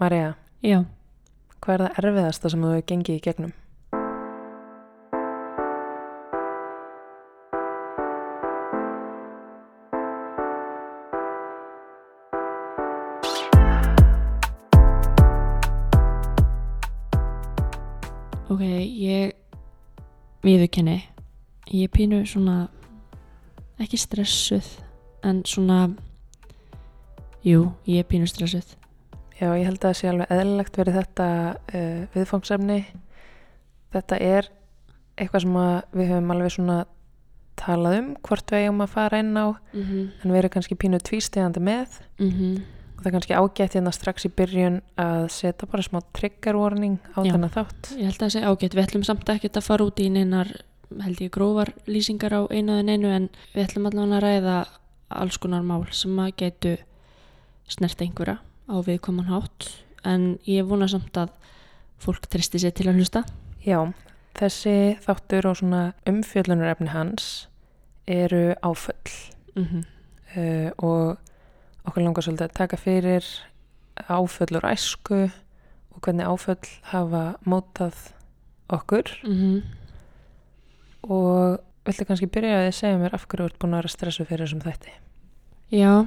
Marja, hvað er það erfiðasta sem þú hefur gengið í gegnum? ok, ég viðurkenni ég pínu svona ekki stressuð en svona jú, ég pínu stressuð Já, ég held að það sé alveg eðlilegt verið þetta uh, viðfangsefni. Þetta er eitthvað sem við höfum alveg svona talað um hvort við eigum að fara inn á mm -hmm. en við erum kannski pínu tvístegandi með og það er kannski ágætt hérna strax í byrjun að setja bara smá trigger warning á Já. þennan þátt. ég held að það sé ágætt, við ætlum samt ekkert að fara út í neinar held ég grófar lýsingar á einu eða neinu en við ætlum allavega að ræða alls konar mál sem að getu snert einhverja á viðkoman hátt en ég vona samt að fólk tristi sér til að hlusta Já, þessi þáttur og svona umfjöllunarefni hans eru áföll. mm uh, og okkur langar svolítið að taka fyrir áföll úr æsku og hvernig áföll hafa mótað okkur -hmm. og viltu kannski byrja að þið segja mér af hverju þú ert búin að vera stressu fyrir þessum þætti Já,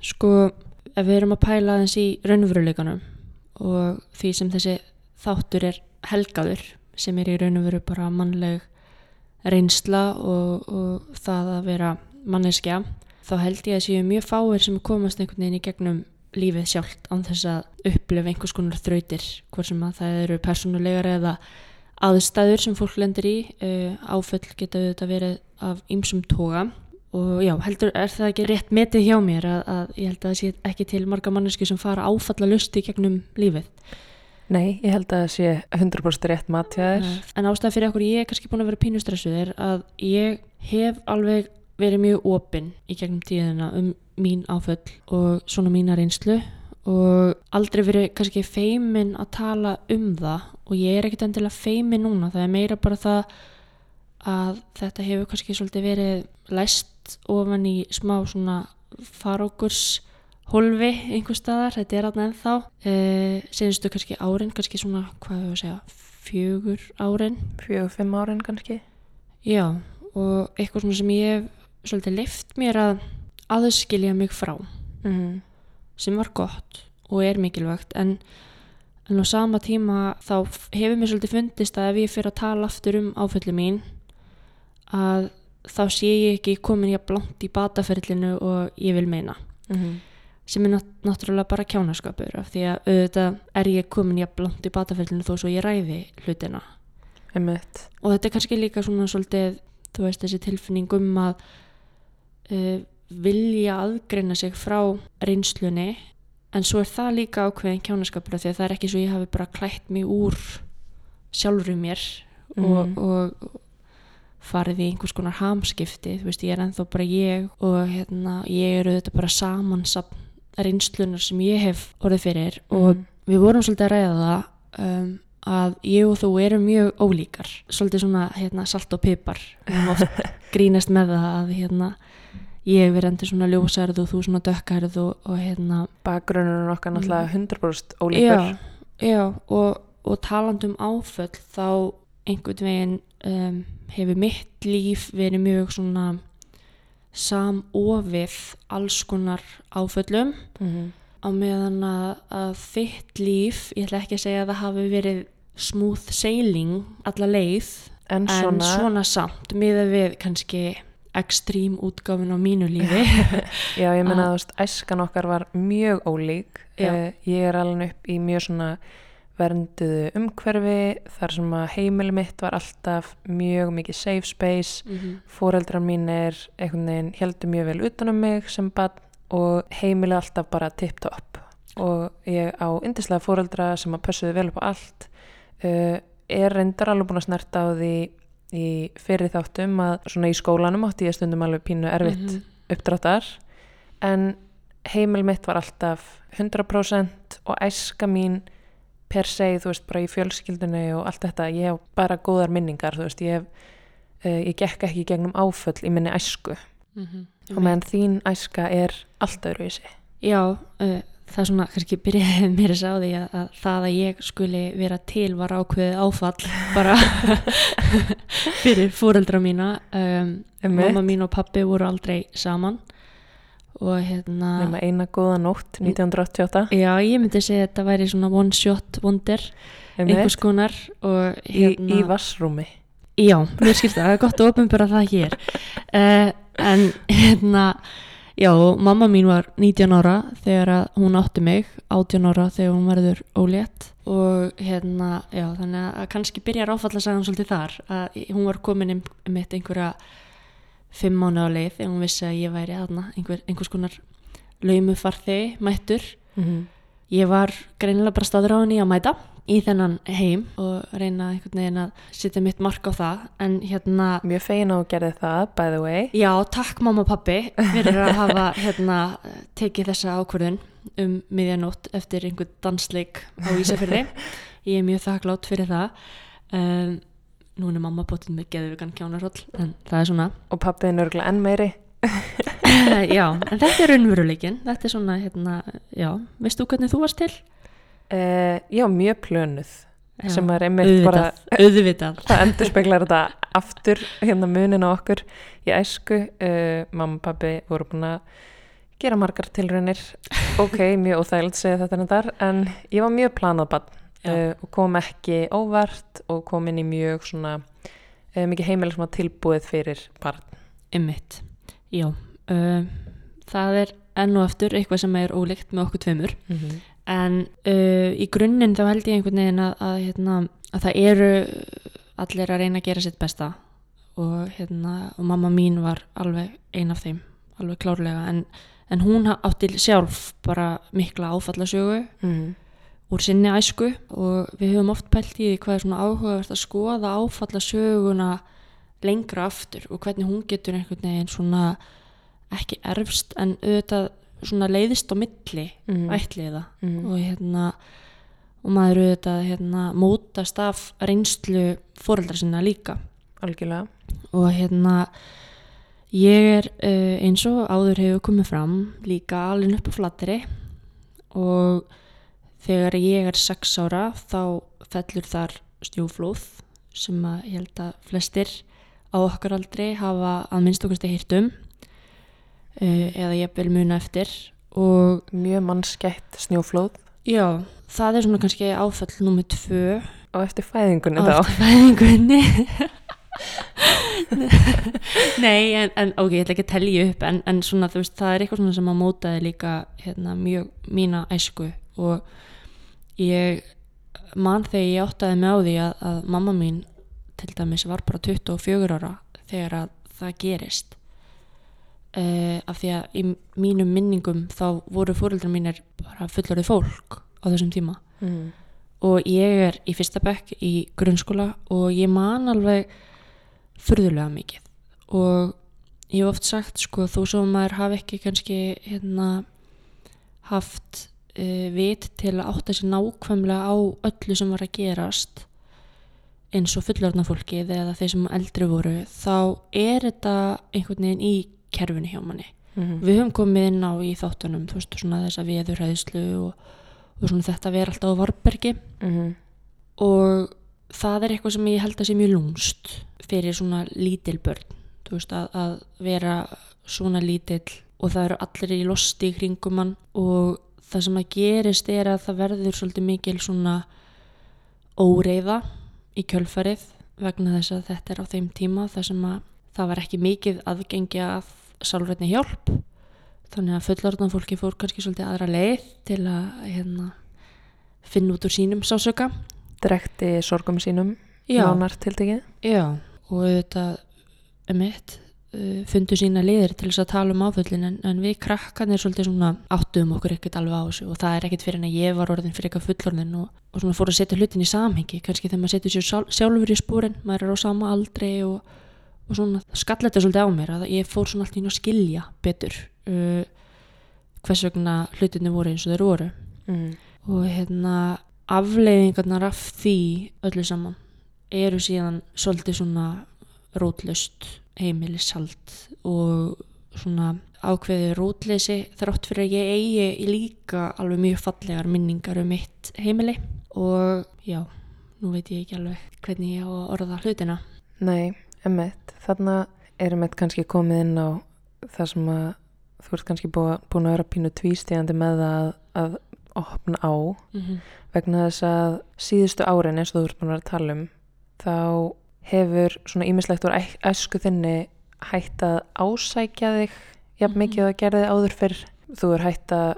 sko ef við erum að pæla aðeins í raunveruleikanum og því sem þessi þáttur er helgaður sem er í raunveru bara mannleg reynsla og, og það að vera manneskja þá held ég að séu mjög fáir sem komast einhvern veginn í gegnum lífið sjálft án þess að upplifa einhvers konar þrautir hvort sem að það eru persónulegar eða aðstæður sem fólk lendir í. Uh, áföll geta auðvitað verið af ýmsum toga og já, heldur er það ekki rétt metið hjá mér að, að ég held að það sé ekki til marga mannesku sem fara áfalla lusti gegnum lífið? Nei, ég held að það sé 100% rétt mat hjá þér. En ástæða fyrir okkur ég er kannski búin að vera pínu stressuð er að ég hef alveg verið mjög opinn í gegnum tíðina um mín áföll og svona mína reynslu og aldrei verið kannski feimin að tala um það og ég er ekkert endilega feimin núna það er meira bara það að þetta hefur kannski svolítið verið læst ofan í smá svona farókurs hólfi einhver staðar, þetta er aðna ennþá. Uh, senstu kannski árin kannski svona, hvað hefur að segja fjögur árin. Fjögur, fimm árin kannski. Já, og eitthvað svona sem ég hef svolítið leift mér að aðskilja mig frá. Mm. sem var gott og er mikilvægt en, en á sama tíma þá hefur mér svolítið fundist að ef ég fyrir að tala aftur um áfællu mín að þá sé ég ekki komin ég blant í bataferlinu og ég vil meina Mm. sem er nátt- náttúrulega bara kjánaskapur af því að auðvitað er ég komin ég blant í bataferlinu þó svo ég ræði hlutina Einmitt. og þetta er kannski líka svona svolítið þú veist þessi tilfinning um að uh, vilja aðgreina sig frá reynslunni en svo er það líka ákveðin kjánaskapur af því að það er ekki svo ég hafi bara klætt mig úr sjálfur mér og, Mhm. og farið í einhvers konar hamskipti þú veist ég er ennþá bara ég og hérna ég eru þetta bara samansapn reynslunar sem ég hef orðið fyrir og Mhm. við vorum svolítið að ræða það um, að ég og þú erum mjög ólíkar svolítið svona hérna, salt og pipar. Við höfum oft grínast með það að hérna, ég verið endur svona ljósærð og þú svona dökkarð og, og hérna Bakgrunnurinn okkar náttúrulega 100% já, ólíkur. Já og, og talandum áföll þá einhvern veginn um, hefur mitt líf verið mjög svona samofið alls konar áföllum. Mm. á meðan að, að þitt líf, ég ætla ekki að segja að það hafi verið smooth sailing alla leið, En en svona, svona, samt miðað við kannski ekstrím útgáfin á mínu lífi. Já ég meina að- æskan okkar var mjög ólík. Uh, Ég er alveg upp í mjög svona vernduðu umhverfi þar sem að heimili mitt var alltaf mjög mikið safe space mm -hmm. Fóreldrar mínir heldur mjög vel utan um mig sem barn og heimili alltaf bara tipp-topp og ég á yndislega fóreldra sem að pössuðu vel upp á allt uh, er reyndar alveg búin að snerta á því í fyrir þáttum að svona í skólanum átti ég stundum alveg pínu erfitt Mhm. uppdráttar en heimil mitt var alltaf 100% og æska mín per se, þú veist, bara í fjölskyldunni og allt þetta, ég hef bara góðar minningar, þú veist, ég hef uh, ég gekk ekki gegnum áföll í minni æsku. Mhm. og meðan þín æska er allt öðruvísi. Já, uh, það svona kannski byrjaði mér að sá því að, að það að ég skuli vera til var ákveðið áfall bara fyrir fóreldra mína. Um, mamma mín og pappi voru aldrei saman og hérna nema eina góða nótt 1988 já ég myndi segja að þetta væri svona one shot wonder einhvers Einmitt. konar og í, hérna í vassrúmi Já, mér skilst það, er gott að opinbera það hér. Uh, en hérna já, mamma mín var 19 ára þegar að hún átti mig 18 ára þegar hún verður ólétt. Og hérna, já, þannig að kannski byrjar áfallasagan svolítið þar að hún var komin um mitt einhverja fimm mánu á leið þegar hún vissi að ég væri aðna einhver, einhvers konar laumufarþegi mættur. Mm Ég var greinilega bara staður á henni að mæta í þennan heim og reyna einhvern veginn að setja mitt mark á það. En hérna, mjög fegin á að gerði það by the way. Já, takk mamma og pappi fyrir að hafa hérna tekið þessa ákvörðun um miðjanótt eftir einhvern dansleik á Ísafyrði ég er mjög þakklátt fyrir það. Um, nú er mamma bótið með geðugan kjánarhóll en það er svona. Og pappiðin örgulega enn meiri. Já, en þetta er raunveruleikin þetta er svona, hérna, já. Veist þú hvernig þú varst til? uh, já, mjög plönuð Já, sem er einmitt bara auðvitað, auðvitað það endur speklar þetta aftur hérna munin á okkur í æsku. Uh, mamma og pappi voru búin að gera margar tilraunir. Ok, mjög óþægild segja þetta nefndar en ég var mjög planað bann. Uh, og kom ekki óvart og kom inn í mjög svona uh, mikið heimileg svona tilbúið fyrir barn Einmitt, já. Uh, það er enn og aftur eitthvað sem er ólíkt með okkur tveimur. En uh, í grunninn þá held ég einhvern veginn að, að, hérna, að það eru allir að reyna að gera sitt besta og, hérna, og mamma mín var alveg ein af þeim, alveg klárlega. En, en hún átti sjálf bara mikla áfallasögu Mm. Úr sinni æsku og við höfum oft pælt í hvað er svona áhugavert að skoða áfallasöguna lengra aftur og hvernig hún getur einhvern veginn svona ekki erfst en auðvitað svona leiðist á milli Mhm. ætliða Mhm. og hérna og maður auðvitað hérna mótast af reynslu foreldra sinna líka algjörlega og hérna ég er uh, eins og áður hefur komið fram líka alveg upp á flatteri og þegar ég er sex ára þá fellur þar stjúflóð sem að ég held að flestir á okkar aldrei hafa að minnst okkur stið hýrt um uh, eða ég vil muna eftir. Og mjög mannskætt snjóflóð. Já, það er svona kannski áfall nummið tvö. Og eftir fæðingunni á þá. eftir fæðingunni. Nei, en, en ok, ég ætla ekki að telja upp en, en svona, þú veist, það er eitthvað svona sem að mótaði líka hérna, mjög mína æsku. Og ég man þegar ég áttaði mig á því að, að mamma mín til dæmis var bara 24 ára þegar að það gerist. Uh, af því að í mínum minningum þá voru fóreldrar mínir bara fullorðið fólk á þessum tíma. Mm. og ég er í fyrsta bekk í grunnskóla og ég man alveg furðulega mikið. Og ég hef oft sagt sko þó svo maður hafi ekki kannski hérna haft uh, vit til að átta sér nákvæmlega á öllu sem var að gerast eins og fullorðna fólkið eða þeir sem eldri voru þá er þetta einhvern veginn í kerfinu hjá manni Mm. við höfum komið inn á í þáttunum þú veist svona þessa veðurhæðslu og, og svona þetta vera alltaf á varbergi Mm. og það er eitthvað sem ég held að sé mjög lúmst fyrir svona lítil börn þú veist að, að vera svona lítill og það eru allir í losti í kringum hann og það sem að gerist er að það verður svolítið mikil svona óreiða í kjölfarið vegna þess að þetta er á þeim tíma þar sem að það var ekki mikið aðgengi að sálrætni hjálp. Þannig að fullorðan fólki fór kannski svolítið aðra leið til að hérna, finna út úr sínum sásöka. Drekti sorgum sínum nánar tiltekið. Já, og um eitt uh, fundu sína liðir til þess að tala um áföllin en, en við krakkarnir svolítið svona áttuðum okkur ekkert alveg á þessu og það er ekkert fyrir en að ég var orðin fyrir eitthvað fullorðin og, og svona fór að setja hlutin í samhengi kannski þegar maður setur sér sjálf, sjálfur í spúrin maður er á sama aldri og, og svona það skall þetta svolítið á mér að ég fór svona alltaf inn að skilja betur uh, hvers vegna hlutinni voru eins og þeir voru mm. og hérna afleiðingarnar af því öllu saman eru síðan svolítið svona rótlust heimilishald og svona ákveði rótleysi þrátt fyrir að ég eigi líka alveg mjög fallegar minningar um mitt heimili og já, nú veit ég ekki alveg hvernig ég á að orða hlutina. Nei, emmett, þarna erum við kannski komið inn á það sem að þú ert kannski búin að vera pínu tvístíðandi með að, að opna á Mm -hmm. vegna þess að síðustu árin eins og þú ert búin að vera að tala um þá hefur svona ímislegt úr æsku þinni hætt að ásækja þig jafn Mhm. mikið og það gerði áður fyrr þú er hætt að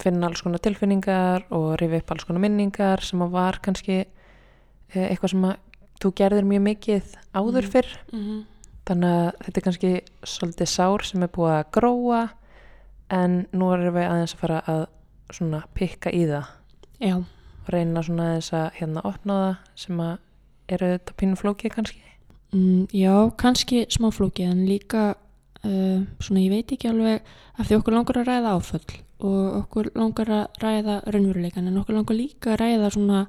finna alls konar tilfinningar og rifi upp alls konar minningar sem að var kannski eh, eitthvað sem að þú gerðir mjög mikið áður Mhm. fyrr Mm -hmm. þannig að þetta er kannski svolítið sár sem er búið að gróa en nú erum við aðeins að fara að svona pikka í það Já, og reyna svona aðeins að hérna opna það sem að eru þetta pínu flókið kannski mm, já, kannski smá flókið en líka uh, svona ég veit ekki alveg af því okkur langar að ræða áföll og okkur langar að ræða raunveruleikan en okkur langar líka að ræða svona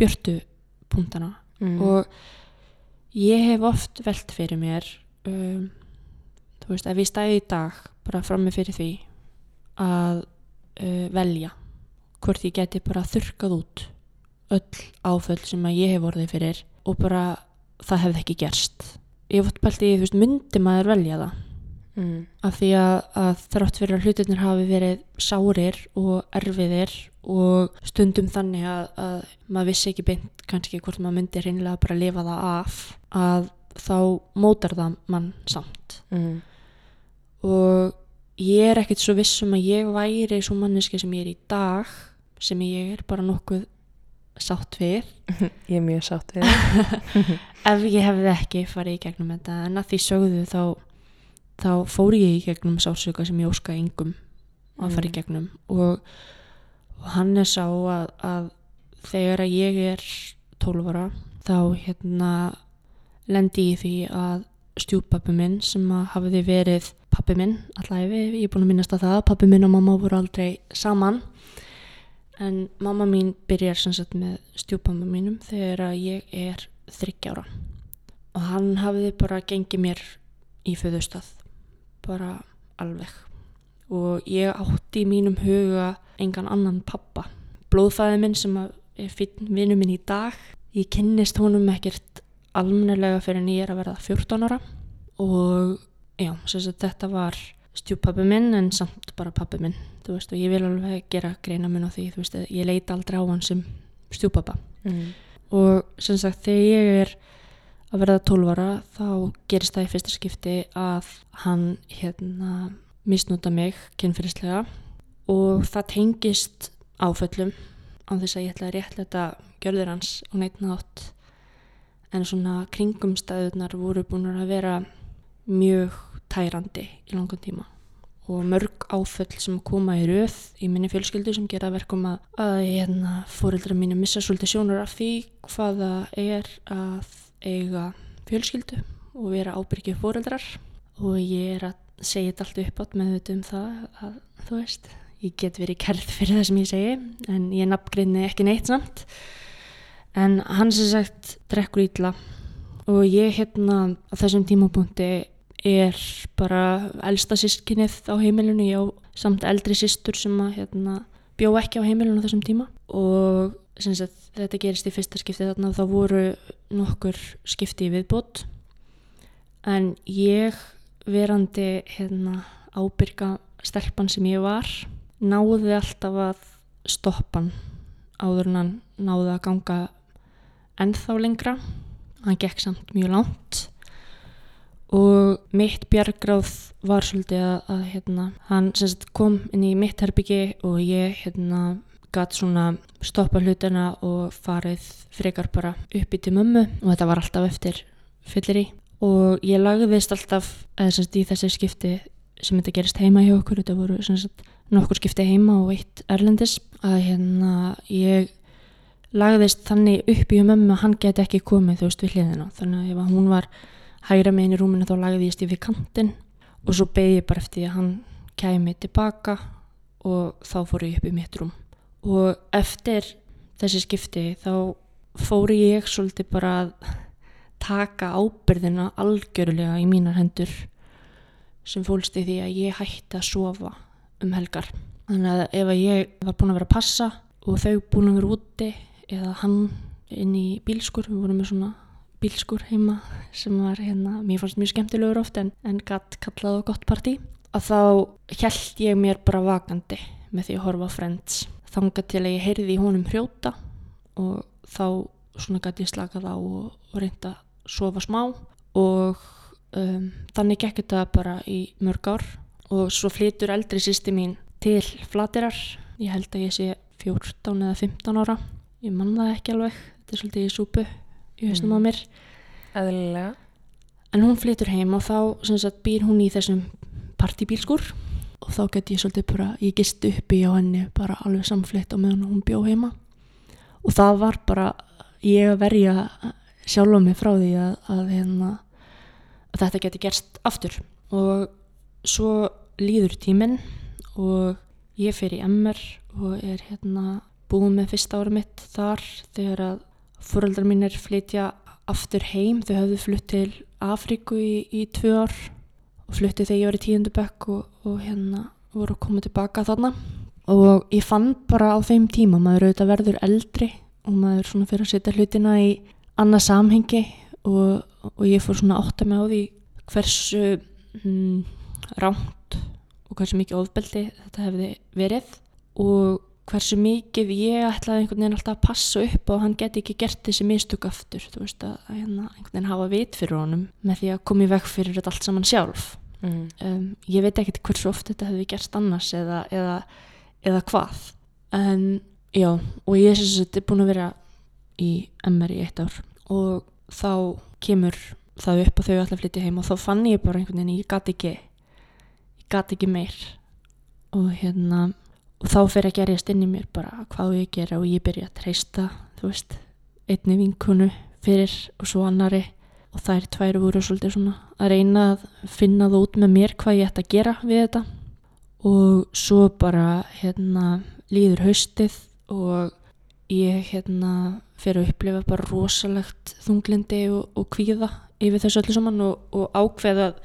björtu punktana mm. og ég hef oft velt fyrir mér um, þú veist, ef ég stæði í dag bara frammi fyrir því að uh, velja hvort ég geti bara þurkað út öll áföll sem að ég hef orðið fyrir og bara það hefði ekki gerst ég oft pælt í, þú veist, myndi maður velja það mm. af því að, að þrátt fyrir að hlutirnir hafi verið sárir og erfiðir og stundum þannig að, að maður vissi ekki beint kannski hvort maður myndi reynilega bara lifa það af að þá mótar það mann samt Mm. og ég er ekkert svo viss um að ég væri svo manneski sem ég er í dag sem ég er bara nokkuð sátt við. Ég er mjög sátt við ef ég hefði ekki farið í gegnum þetta en að því sögðu þá þá fór ég í gegnum sársöka sem ég óska yngum að fara í Mm. gegnum. Og, og hann er sá að, að þegar að ég er 12 ára þá hérna lendi ég því að stjúpappi minn sem að hafiði verið pappi minn allæfi, ég er búin að minnast að það pappi minn og mamma voru aldrei saman en mamma mín byrjar sem sagt með stjúpamma mínum þegar að ég er þryggjára og hann hafiði bara gengið mér í föðustað bara alveg. Og ég átti í mínum huga engan annan pappa. Blóðfæði minn sem er vinnu minn í dag ég kynnist honum ekkert almennilega fyrir en ég er að verða 14 ára. Og já, þetta var stjúpappi minn en samt bara pappi minn þú veist og ég vil alveg gera greina minn á því þú veist ég leita aldrei á hann sem stjúpappa mm. og sem sagt þegar ég er að verða 12 ára þá gerist það í fyrsta skipti að hann hérna misnúta mig kynfyrirslega og það tengist áföllum á þess að ég ætla að réttlega gjörður hans á neitt nátt en svona kringumstæðunar voru búin að vera mjög tærandi í langan tíma. Og mörg áföll sem koma í röð í minni fjölskyldu sem gera verkum að, að hérna, fóreldra mínu missa svolítið sjónur af því hvaða er að eiga fjölskyldu og vera ábyrgið fóreldrar og ég er að segja þetta allt upp átt með þetta um það að þú veist, ég get verið kærð fyrir það sem ég segi en ég nafngrinni ekki neitt samt. En hann sem sagt drekkur ítla og ég hérna á þessum tímapunkti er bara elsta sískinið á heimilinu, ég á samt eldri systur sem að hérna, bjó ekki á heimilinu á þessum tíma. Og sagt, þetta gerist í fyrsta skipti þarna. Þá voru nokkur skipti í viðbót. En ég verandi hérna, ábyrga stelpan sem ég var náði alltaf að stoppa hann áður en hann náði að ganga ennþá lengra. Hann gekk samt mjög langt og mitt bjargráð var svolítið að, að hérna, hann sagt, kom inn í mitt herbyggi og ég hérna, gatt svona stoppa hlutina og farið frekar bara uppi til mömmu og þetta var alltaf eftir fyllir í og ég lagðist alltaf eða sagt, í þessi skipti sem þetta gerist heima hjá okkur. Þetta voru sagt, nokkur skipti heima og eitt erlendis. Að hérna ég lagðist þannig upp í mömmu að hann geti ekki komið þú veist við hliðina. Þannig að hún var hægra meginn í rúminu þá lagðist ég við kantinn og svo beði ég bara eftir að hann kæmi tilbaka og þá fór ég upp í mitt rúm og eftir þessi skipti þá fór ég svolítið bara að taka ábyrðina algjörlega í mínar hendur sem fólst í því að ég hætti að sofa um helgar. Þannig að ef ég var búin að vera að passa og þau búin að vera úti eða hann inn í bílskur, við vorum með svona bílskur heima sem var hérna, mér fannst mjög skemmtilegur oft en, en gatt kallað á gott partí, að þá held ég mér bara vakandi með því að horfa á Friends. Þanga til að ég heyrði í honum hrjóta og þá svona gæti ég slakað á og, og reynda að sofa smá og um, þannig gekk þetta bara í mörg ár og svo flytur eldri sýsti mín til flatirar ég held að ég sé 14 eða 15 ára. Ég man það ekki alveg. Þetta er svolítið í súpu í hausnum á Mm. mér. Eðlilega. En hún flytur heim og þá sagt, býr hún í þessum partibílskur og þá get ég svolítið bara ég gist uppi á henni bara alveg samflitt á meðan hún bjó heima. Og það var bara ég að verja sjálfa mig frá því að, að, hérna, að þetta geti gerst aftur. Og svo líður tíminn og ég fer í MR og er hérna búið með fyrsta ára mitt þar þegar að fóröldrar mínir flytja aftur heim, þau höfðu flutt til Afríku í, í tvö ár og flutti þegar ég var í tíundu bekk og, og hérna voru að koma tilbaka þarna. Og ég fann bara á þeim tíma maður auðvitað verður eldri og maður svona fyrir að setja hlutina í annað samhengi og, og ég fór svona átta mig á því hversu mm, rámt og hversu mikið ofbeldi þetta hefði verið. Og hversu mikið ég ætlaði einhvern veginn alltaf að passa upp og hann geti ekki gert þessi mistök aftur. Þú veist að, að hérna, einhvern veginn hafa vit fyrir honum með því að koma í veg fyrir þetta allt saman sjálf. Mm. um, ég veit ekkert hversu oft þetta hefði gerst annars eða, eða, eða hvað. En já og ég er sem sagt búin að vera í MR í eitt ár og þá kemur það upp og þau ætla að flytja heim og þá fann ég bara einhvern veginn ég gat ekki ég gat ekki meir. Og hérna og þá fer að gerjast inn í mér bara hvað ég gera og ég byrja að treysta þú veist, einni vinkunu fyrir og svo annari og þær tvær voru svolítið svona að reyna að finna það út með mér hvað ég ætti að gera við þetta. Og svo bara hérna líður haustið og ég hérna fer að upplifa bara rosalegt þunglindi og, og kvíða yfir þessu öllu saman og, og ákveða að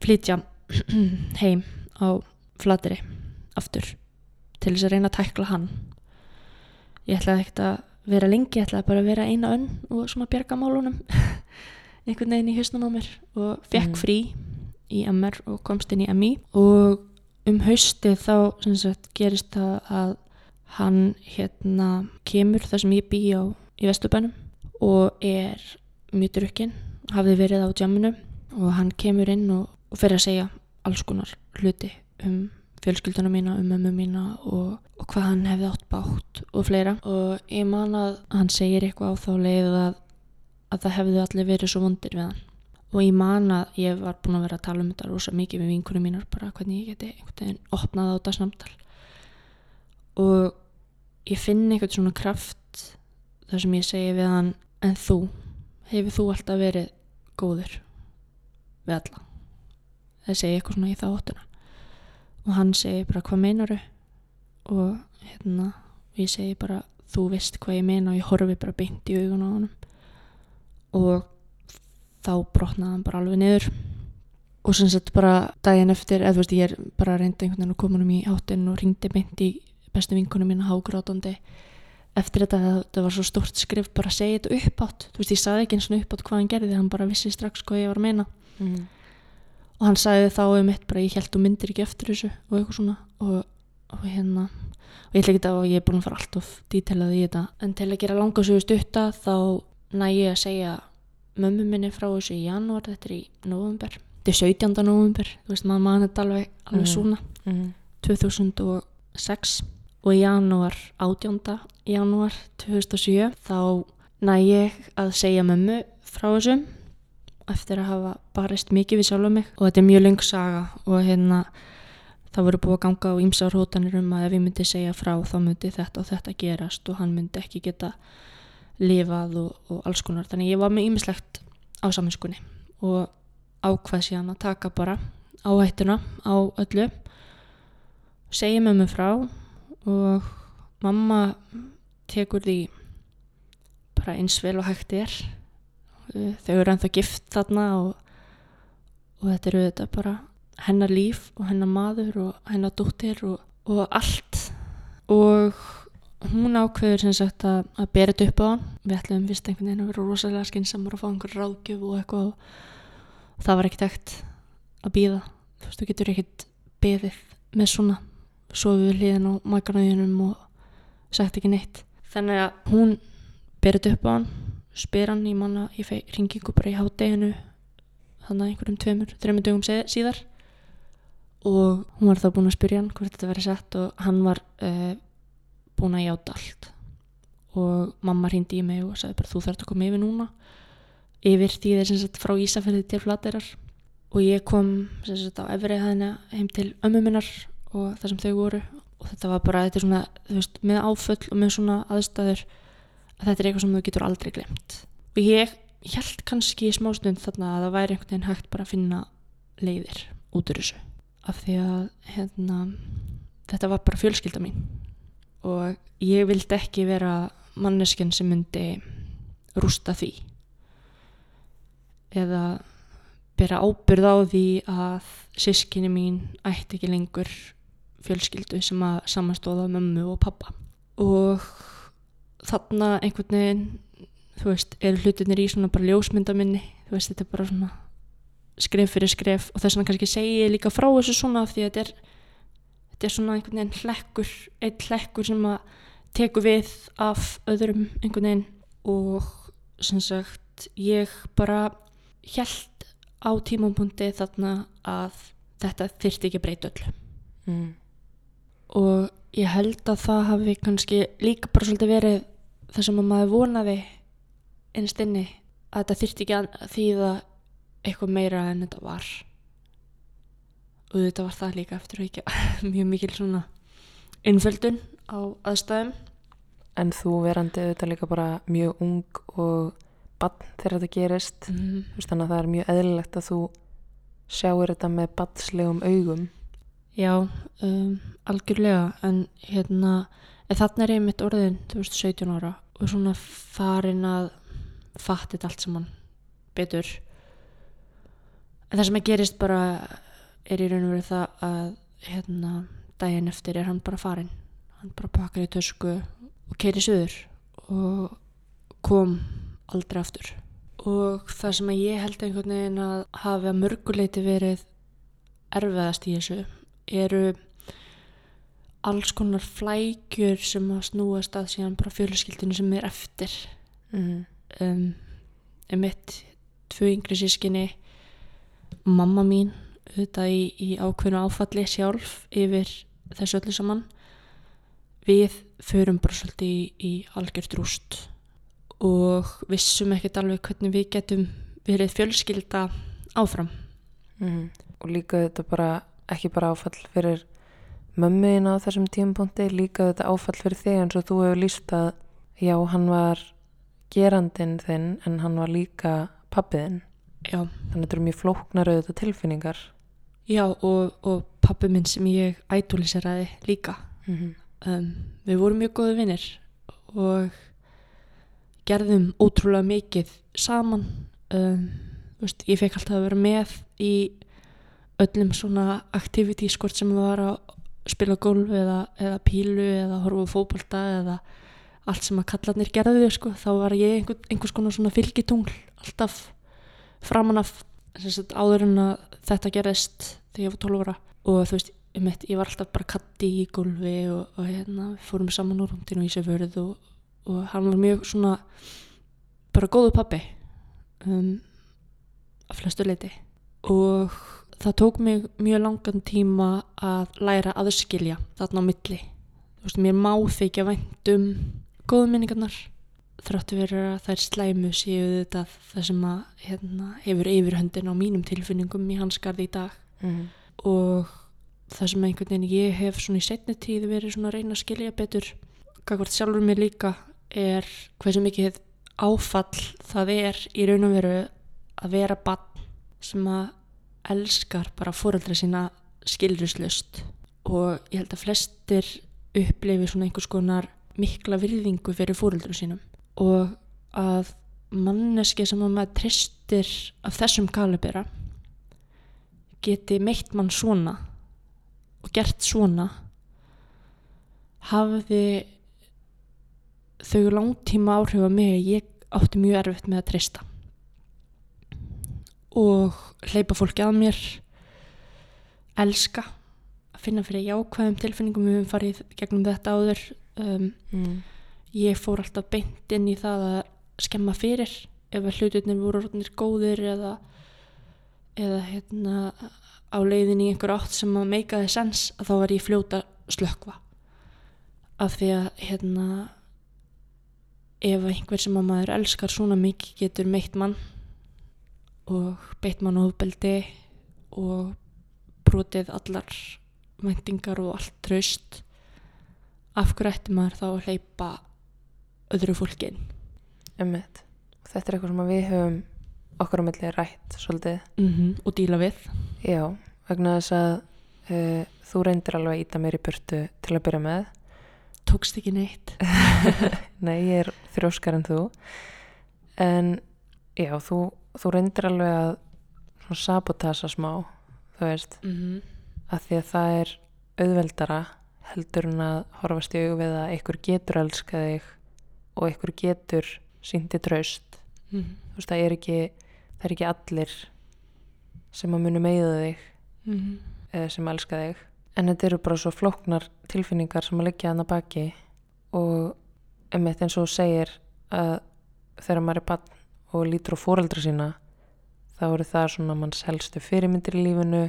flytja heim á flateri aftur til þess að reyna að tækla hann ég ætlaði ekkert að vera lengi, ég ætlaði bara að vera eina önn og svona bjarga málunum einhvern veginn í hausnum á mér og fekk Mhm. frí í MR og komst inn í MI og um haustið þá sagt gerist það að hann hérna kemur þar sem ég bý á í Vesturbænum og er mjög drukkinn, hafði verið á djaminu og hann kemur inn og, og fer að segja alls konar hluti um fjölskylduna mína, um mömmu mína og, og hvað hann hefði átt bátt og fleira. Og ég man að hann segir eitthvað á þá leið að, að það hefði allir verið svo vondir við hann. Og ég man að ég var búin að vera að tala um þetta rosa mikið með vinkunum mínar bara hvernig ég geti einhvern veginn opnað á þetta samtal. Og ég finn einhvern svona kraft þar sem ég segi við hann en þú, hefur þú alltaf verið góður við alla? Það segi eitthvað svona í það óttuna og hann segi bara hvað meinaru og hérna ég segi bara þú veist hvað ég meina. Og ég horfi bara beint í augun á honum. Og þá brotnaði hann bara alveg niður. Og sem sagt bara daginn eftir eða þú veist ég er bara reynda einhvern veginn að koma honum í áttin og ringdi beint í bestu vinkunum mína hágrátandi. Eftir þetta að þetta var svo stórt skrif bara að segja þetta upp átt þú veist ég saði ekki eins og upp átt hvað hann gerði hann bara vissi strax hvað ég var að meina. Mm. Og hann sagði þá um eitt bara ég held þú myndir ekki eftir þessu og eitthvað svona og, og hérna og ég ætla ekki að ég er búin að fara allt of dítelað í þetta en til að gera langa sögu stutta þá næ ég að segja mömmu minni frá þessu í janúar þetta er í november þetta er 17. november þú veist maður mann þetta alveg, alveg Mhm. svona Mm. 2006 og í janúar 18. janúar 2007 þá næ ég að segja mömmu frá þessu eftir að hafa barist mikið við sjálfa mig. Og þetta er mjög löng saga og hérna það voru búið að ganga á ýmsar hótanir um að ef ég myndi segja frá þá myndi þetta og þetta gerast og hann myndi ekki geta lifað og, og alls konar. Þannig ég var með ýmislegt á saminskunni og ákvað síðan að taka bara áhættuna á öllu segja mömmu frá og mamma tekur því bara eins vel og hægt er þau eru ennþá gift þarna og, og þetta eru þetta bara hennar líf og hennar maður og hennar dóttir og, og allt. Og hún ákveður sem sagt að, að bera þetta upp á hann. Við ætlum vist einhvern veginn að vera rosalega skinsamur og fá einhver ráðgjöf og eitthvað og það var ekkert ekkert að býða þú veist, þú getur ekkert beðið með svona. Svo við hliðin á makanauðinum og sagt ekki neitt. Þannig að hún ber þetta upp á hann spyr hann í manna í ringingu bara í hátteginu þannig að einhverjum tveimur, þreimur dögum síðar. Og hún var þá búin að spyrja hann hvort þetta verið sett og hann var uh, búin að játa allt. Og mamma hrindi í mig og sagði bara þú þarfst að koma yfir núna. Yfir því þeir sem sagt frá Ísafjörði til Flaterar og ég kom sem sagt á efrið hæðina heim til ömmu minnar og það sem þau voru. Og þetta var bara, þetta er svona, þú veist, með áföll og með svona aðstæður að þetta er eitthvað sem þú getur aldrei glemt og ég held kannski í smástund þarna að það væri einhvern veginn hægt bara að finna leiðir út úr þessu. Af því að hérna, þetta var bara fjölskylda mín. Og ég vildi ekki vera manneskinn sem myndi rústa því. Eða bera ábyrð á því að sískinni mín ætti ekki lengur fjölskyldu sem að samanstóða mömmu og pappa. Og þarna einhvern veginn þú veist, eru hlutinir í svona bara ljósmynda minni, þú veist, þetta er bara svona skref fyrir skref og þess vegna kannski segi ég líka frá þessu svona því að þetta er þetta er svona einhvern veginn hlekkur einn hlekkur sem að teku við af öðrum einhvern veginn og sem sagt ég bara held á tímapunkti þarna að þetta þyrti ekki breyta öll mm. og ég held að það hafi kannski líka bara svolítið verið það sem að maður vonaði einst inni að þetta þyrti ekki að þýða eitthvað meira en þetta var. Og þetta var það líka eftir að ekki mjög mikil svona innföldun á aðstæðum. En þú verandi auðvitað líka bara mjög ung og bann þegar þetta gerist. Mm. Veist, þannig að það er mjög eðlilegt að þú sjáir þetta með bannslegum augum Já, um, algjörlega en hérna en þarna er ég mitt orðin 2017 ára og svona farin að fatta þetta allt saman betur. En það sem að gerist bara er í raun og verið það að hérna daginn eftir er hann bara farin hann bara pakkar í tösku og keiri söður og kom aldrei aftur. Og það sem að ég held einhvern veginn að hafi að mörguleiti verið erfiðast í þessu eru alls konar flækjur sem að snúast að síðan bara fjölskyldinu sem er eftir mm. um, um mitt tvö yngri sískinni mamma mín auðvitað í, í ákveðnu áfalli sjálf yfir þessu öllu saman við förum bara svolítið í, í algjört rúst og vissum ekkert alveg hvernig við getum verið fjölskylda áfram Mm. og líka þetta bara ekki bara áfall fyrir mömmuðin á þessum tímapunkti líka þetta áfall fyrir þig eins og þú hefur líst að já, hann var gerandin þinn en hann var líka pappiðinn já, þannig að þetta eru mjög flóknar auðvitað tilfinningar. Já og, og pappi minn sem ég ædóliseraði líka. Mm -hmm. um, við vorum mjög góði vinnir og gerðum ótrúlega mikið saman. Um, veist, ég fekk alltaf að vera með í öllum svona activities hvort sem það var að spila golf eða, eða pílu eða horfa fókbalta eða allt sem að kallarnir gerðu sko. þá var ég einhver, einhvers konar svona fylgitungl alltaf framan af sagt, áður en að þetta gerðist þegar ég var 12 ára og þú veist, ég, mitt, ég var alltaf bara katti í golfi og, og hérna, fórum saman úr hundinu í Ísafjörð og, og hann var mjög svona bara góðu pappi um, að flestu leiti og það tók mig mjög langan tíma að læra aðskilja þarna á milli þú veist, mér má þykja vænt um góðu minningarnar þráttu verið að þær slæmu séu þetta það sem að hérna, hefur yfirhöndin á mínum tilfinningum í hans garði í dag Mm. og það sem einhvern veginn ég hef svona í setni tíð verið svona að reyna að skilja betur kakvart sjálfur mér líka er hversu mikið áfall það er í raun og veru að vera bann sem að elskar bara fóreldra sína skilrislust og ég held að flestir upplifi svona einhvers konar mikla virðingu fyrir fóreldrum sínum. Og að manneski sem að maður tristir af þessum kalibera geti meitt mann svona og gert svona hafði þau langtíma áhrif á mig að ég átti mjög erfitt með að treysta og hleypa fólki að mér elska að finna fyrir jákvæðum tilfinningum. Við höfum farið gegnum þetta áður. Um, mm. ég fór alltaf beint inn í það að skemma fyrir ef að hlutirnir voru orðnir góðir eða eða hérna á leiðin í einhver átt sem að meikaði sens að þá var ég fljóta slökva af því að hérna ef einhver sem að maður elskar svona mikið getur meitt mann og beitt mann ofbeldi og brotið allar væntingar og allt traust af hverju ætti maður þá að hleypa öðru fólkin. Og Þetta er eitthvað sem við höfum okkur á milli rætt svolítið. mm -hmm. og díla við Já, vegna þess að uh, þú reyndir alveg að íta mér í burtu til að byrja með. tókst ekki neitt Nei, ég er þrjóskar en þú. En já, þú, þú reyndir alveg að sabotasa smá, þú veist, mm -hmm. að því að það er auðveldara heldur en að horfast í augu við að einhver getur elska þig og einhver getur sýndi traust. Mm Þú veist, það er ekki, það er ekki allir sem að munu meiða þig -hmm. eða sem elska þig. En þetta eru bara svo flóknar tilfinningar sem að liggja hann að baki og einmitt eins og segir að þegar maður er bann og lítur á fóreldra sína þá eru það svona manns helstu fyrirmyndir í lífinu.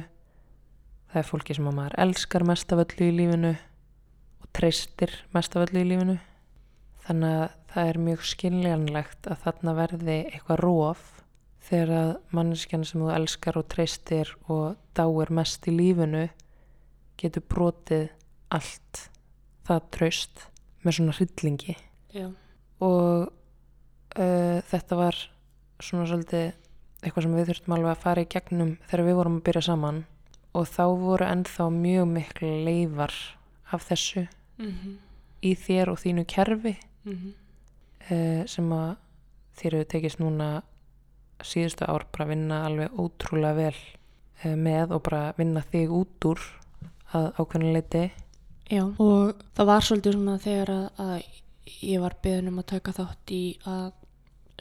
Það er fólki sem að maður elskar mest af öllu í lífinu og treystir mest af öllu í lífinu. Þannig að það er mjög skiljanlegt að þarna verði eitthvað róf þegar að manneskjan sem þú elskar og treystir og dáir mest í lífinu getur brotið allt það traust með svona hryllingi. Já, og uh, þetta var svona svolítið eitthvað sem við þurftum alveg að fara í gegnum þegar við vorum að byrja saman og þá voru ennþá mjög miklu leifar af þessu mm -hmm. í þér og þínu kerfi Mm -hmm. uh, sem að þér hefur tekist núna síðustu ár bara að vinna alveg ótrúlega vel uh, með og bara vinna þig út úr að ákveðinu leiti Já, og það var svolítið svona þegar að, að ég var beðin um að taka þátt í að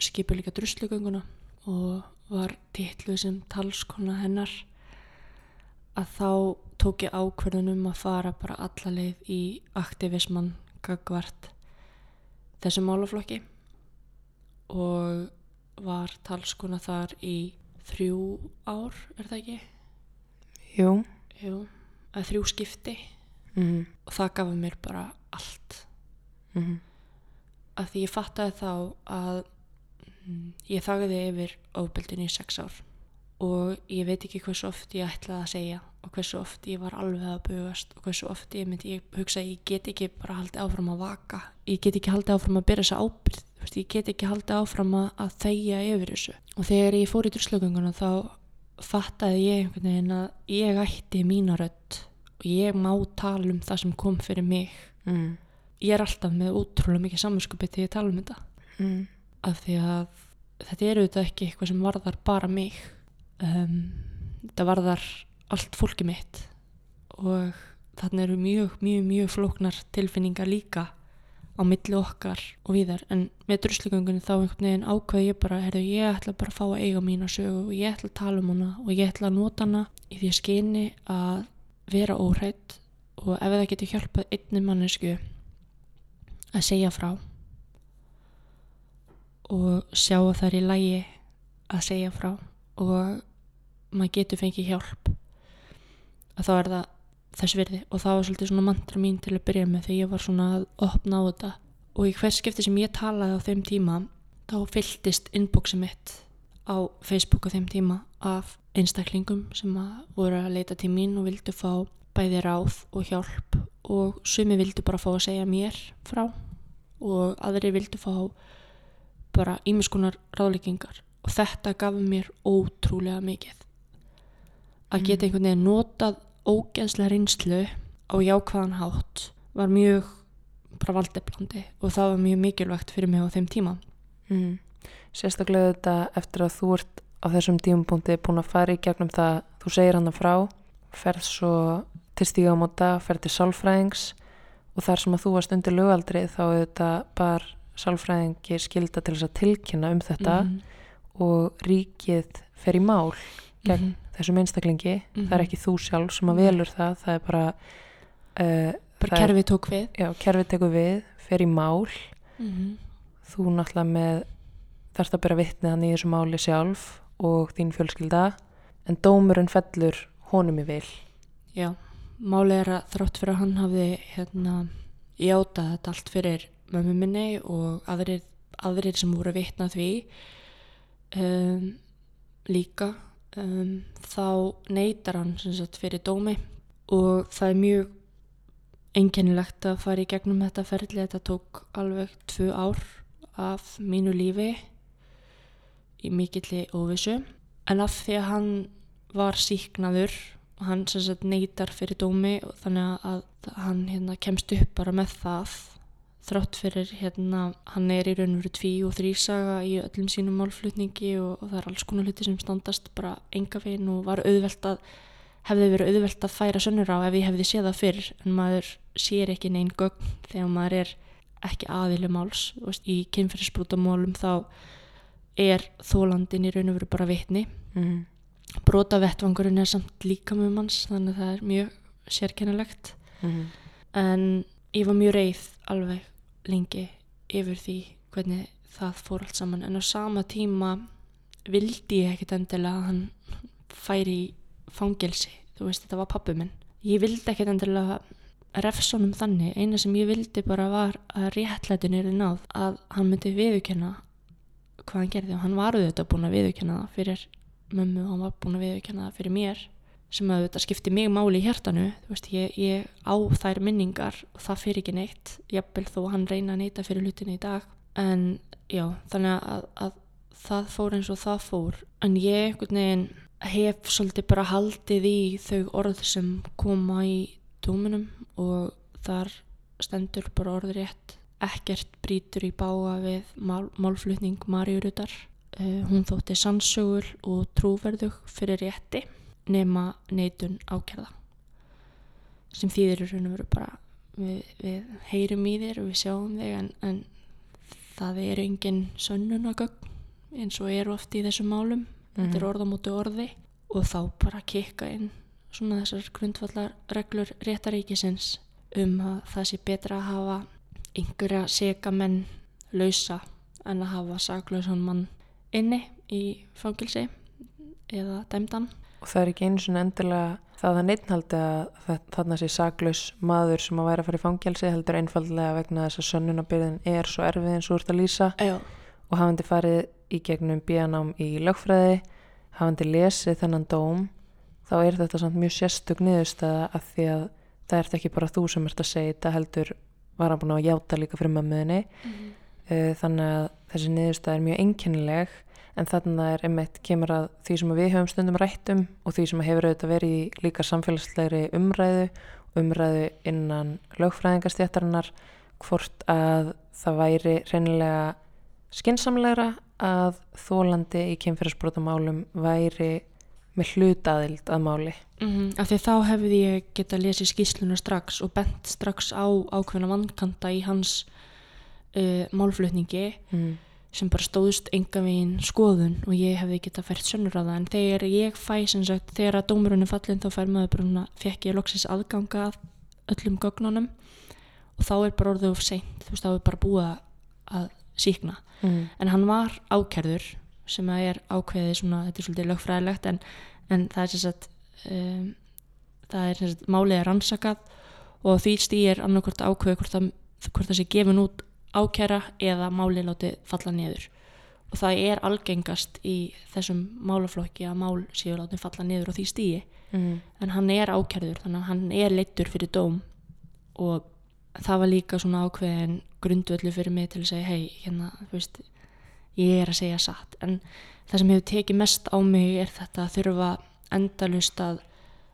skipa líka druslugönguna og var titluð sem talskona hennar að þá tók ég ákverðun um að fara bara alla leið í aktivismann gagvart þessum málaflokki og var talskona þar í þrjú ár, er það ekki? Jú Jú, að þrjú skipti mm og það gaf mér bara allt -hmm. af því ég fattaði þá að mm, ég þagði yfir ofbeldinu í sex ár og ég veit ekki hversu oft ég ætlaði að segja og hversu oft ég var alveg að bugast og hversu oft ég myndi ég hugsa að ég get ekki bara haldið áfram að vaka. Ég get ekki haldið áfram að byrja þessa ábyrð veist, ég get ekki haldið áfram að, að þegja yfir þessu. Og þegar ég fór í druslugönguna þá fattaði ég einhvern veginn að ég ætti mína rödd og ég má tala um það sem kom fyrir mig. Mm. ég er alltaf með ótrúlega mikið samanskupið þegar ég tala um þetta. Mm. Af því að þetta er auðvitað ekki eitthvað sem varðar bara mig. Um, þetta varðar allt fólki mitt og þarna eru mjög, mjög, mjög flóknar tilfinningar líka á milli okkar og víðar. En með druslugöngunni þá einhvern veginn ákveði ég bara heyrðu, ég ætla bara að fá að eiga mína sögu og ég ætla að tala um hana og ég ætla að nota hana í því að skyni að vera óhrætt og ef það getur hjálpað einni mannesku að segja frá og sjá að það er í lægi að segja frá og maður getur fengið hjálp. Að þá er það þess virði. Og það var svolítið svona mantra mín til að byrja með þegar ég var svona að opna á þetta. Og í hvers skipti sem ég talaði á þeim tíma þá fylltist inboxi mitt á Facebook á þeim tíma af einstaklingum sem að voru að leita til mín og vildu fá bæði ráð og hjálp. Og sumi vildu bara fá að segja mér frá og aðri vildu fá bara ímiskunar ráðleikingar og þetta gaf mér ótrúlega mikið. Að geta einhvern veginn notað ógeðslega reynslu á jákvæðan hátt var mjög bara valdeblandi og það var mjög mikilvægt fyrir mig á þeim tíma. Mm. Sérstaklega þetta eftir að þú ert á þessum tímupunkti búin að fara í gegnum það þú segir hann frá ferð svo til stígamóta ferð til sálfræðings og þar sem að þú varst undir lögaldri þá auðvitað bar sálfræðingi skilda til þess að tilkynna um þetta Mhm. og ríkið fer í mál gegn Mhm. þessum einstaklingi það er Mhm. ekki þú sjálf sem að Nei. velur það það er bara uh, bara er- kerfið tók við já, kerfið tekur við, fer í mál Mhm. þú náttúrulega með þarft að bera vitnið hann í þessu máli sjálf og þín fjölskylda en dómurinn fellur honum í vil Já, málið er að þrátt fyrir að hann hafði hérna játað þetta allt fyrir mömmu minni og aðrir, aðrir sem voru að vitna því um, líka um, þá neytar hann sagt fyrir dómi og það er mjög einkennilegt að fara í gegnum þetta ferli. Þetta tók alveg tvö ár af mínu lífi í mikilli óvissu. En af því að hann var síknaður og hann neytar fyrir dómi og þannig að hann hérna kemst upp bara með það þrátt fyrir hérna hann er í raun og veru tví og þrísaga í öllum sínum málflutningi og, og það er alls konar hluti sem standast bara enga veginn og var auðvelt að hefði verið auðvelt að færa sönnur á ef ég hefði séð það fyrr. En maður sér ekki neinn gögn þegar maður er ekki aðilu máls. Veist, í kynferðisbrótamálum þá er þólandin í raun og veru bara vitni. Mm. brotavettvangurinn er samt líka með manns þannig að það er mjög sérkennilegt. Mm. en ég var mjög reið alveg lengi yfir því hvernig það fór allt saman. En á sama tíma vildi ég ekkit endilega að hann færi í fangelsi. Þú veist þetta var pappi minn. Ég vildi ekkit endilega refsonum þannig. Eina sem ég vildi bara var að réttlætin er náð að hann myndi viðurkenna hvað hann gerði. Og hann var auðvitað búin að viðurkenna það fyrir mömmu og hann var búin að viðurkenna það fyrir mér sem að þetta skipti mig máli í hjartanu veist, ég, ég á þær minningar og það fyrir ekki neitt jafnvel þó hann reyna að neyta fyrir hlutinni í dag. En já, þannig að, að það fór eins og það fór. En ég einhvern veginn hef svolítið bara haldið í þau orð sem koma í dóminum og þar stendur bara orðrétt ekkert brýtur í bága við mál, málflutning Maríurutar uh, hún þótti sannsögul og trúverðug fyrir rétti nema neitun ákjærða sem þýðir í raun og veru bara við, við heyrum í þér og við sjáum þig en, en það er engin sönnunagögn eins og eru oft í þessum málum. Þetta er orð á móti orði. Og þá bara kikka inn svona þessar grundvallar reglur réttaríkisins um að það sé betra að hafa einhverja seka menn lausa en að hafa saklausan mann inni í fangilsi eða dæmdan og það er ekki einu svona endilega það að neittnhaldi að það- þarna sé saklaus maður sem að væri að fara í fangelsi heldur einfallega vegna þess að sönnunabyrðin er svo erfið eins og þú ert að lýsa. Já. og hafandi farið í gegnum bíanám í lögfræði hafandi lesið þennan dóm þá er þetta samt mjög sérstök niðurstaða að því að það ert ekki bara þú sem ert að segja þetta heldur var hann búin að játa líka fyrir mömmuðinni uh, þannig að þessi niðurstaða er mjög einkennileg en þannig er einmitt kemur að því sem við höfum stundum rætt um og því sem hefur auðvitað verið í líka samfélagslegri umræðu umræðu innan lögfræðingastjættarinnar hvort að það væri reynilega skinsamlegra að þólandi í kynferðisbrotamálum væri með hlutaðild að máli Mm af því þá hefði ég geta lesið skýsluna strax og bent strax á ákveðna vannkanta í hans uh, málflutningi mm. Sem bara stóðust enga veginn skoðun og ég hefði geta fært sönnur á það. En þegar ég fæ sem sagt þegar að dómurinn er fallin þá fær maður bara svona fekk ég loksins aðganga að öllum gögnunum og þá er bara orðið of seint. Þú veist þá er bara búið að- að síkna Mm. en hann var ákærður sem að er ákveðið svona, þetta er svolítið lögfræðilegt en, en það er sem sagt um, það er sem sagt málið er rannsakað og því stýr annarkvort ákveðið hvort, það- hvort það sé gefin út ákæra eða málið látið falla niður. Og það er algengast í þessum málaflokki að mál séu látið falla niður á því stýi Mm. en hann er ákærður þannig að hann er leittur fyrir dóm. Og það var líka svona ákveðin grundvöldu fyrir mig til að segja hei, hérna, þú veist ég er að segja satt. En það sem hefur tekið mest á mig er þetta að þurfa endalust að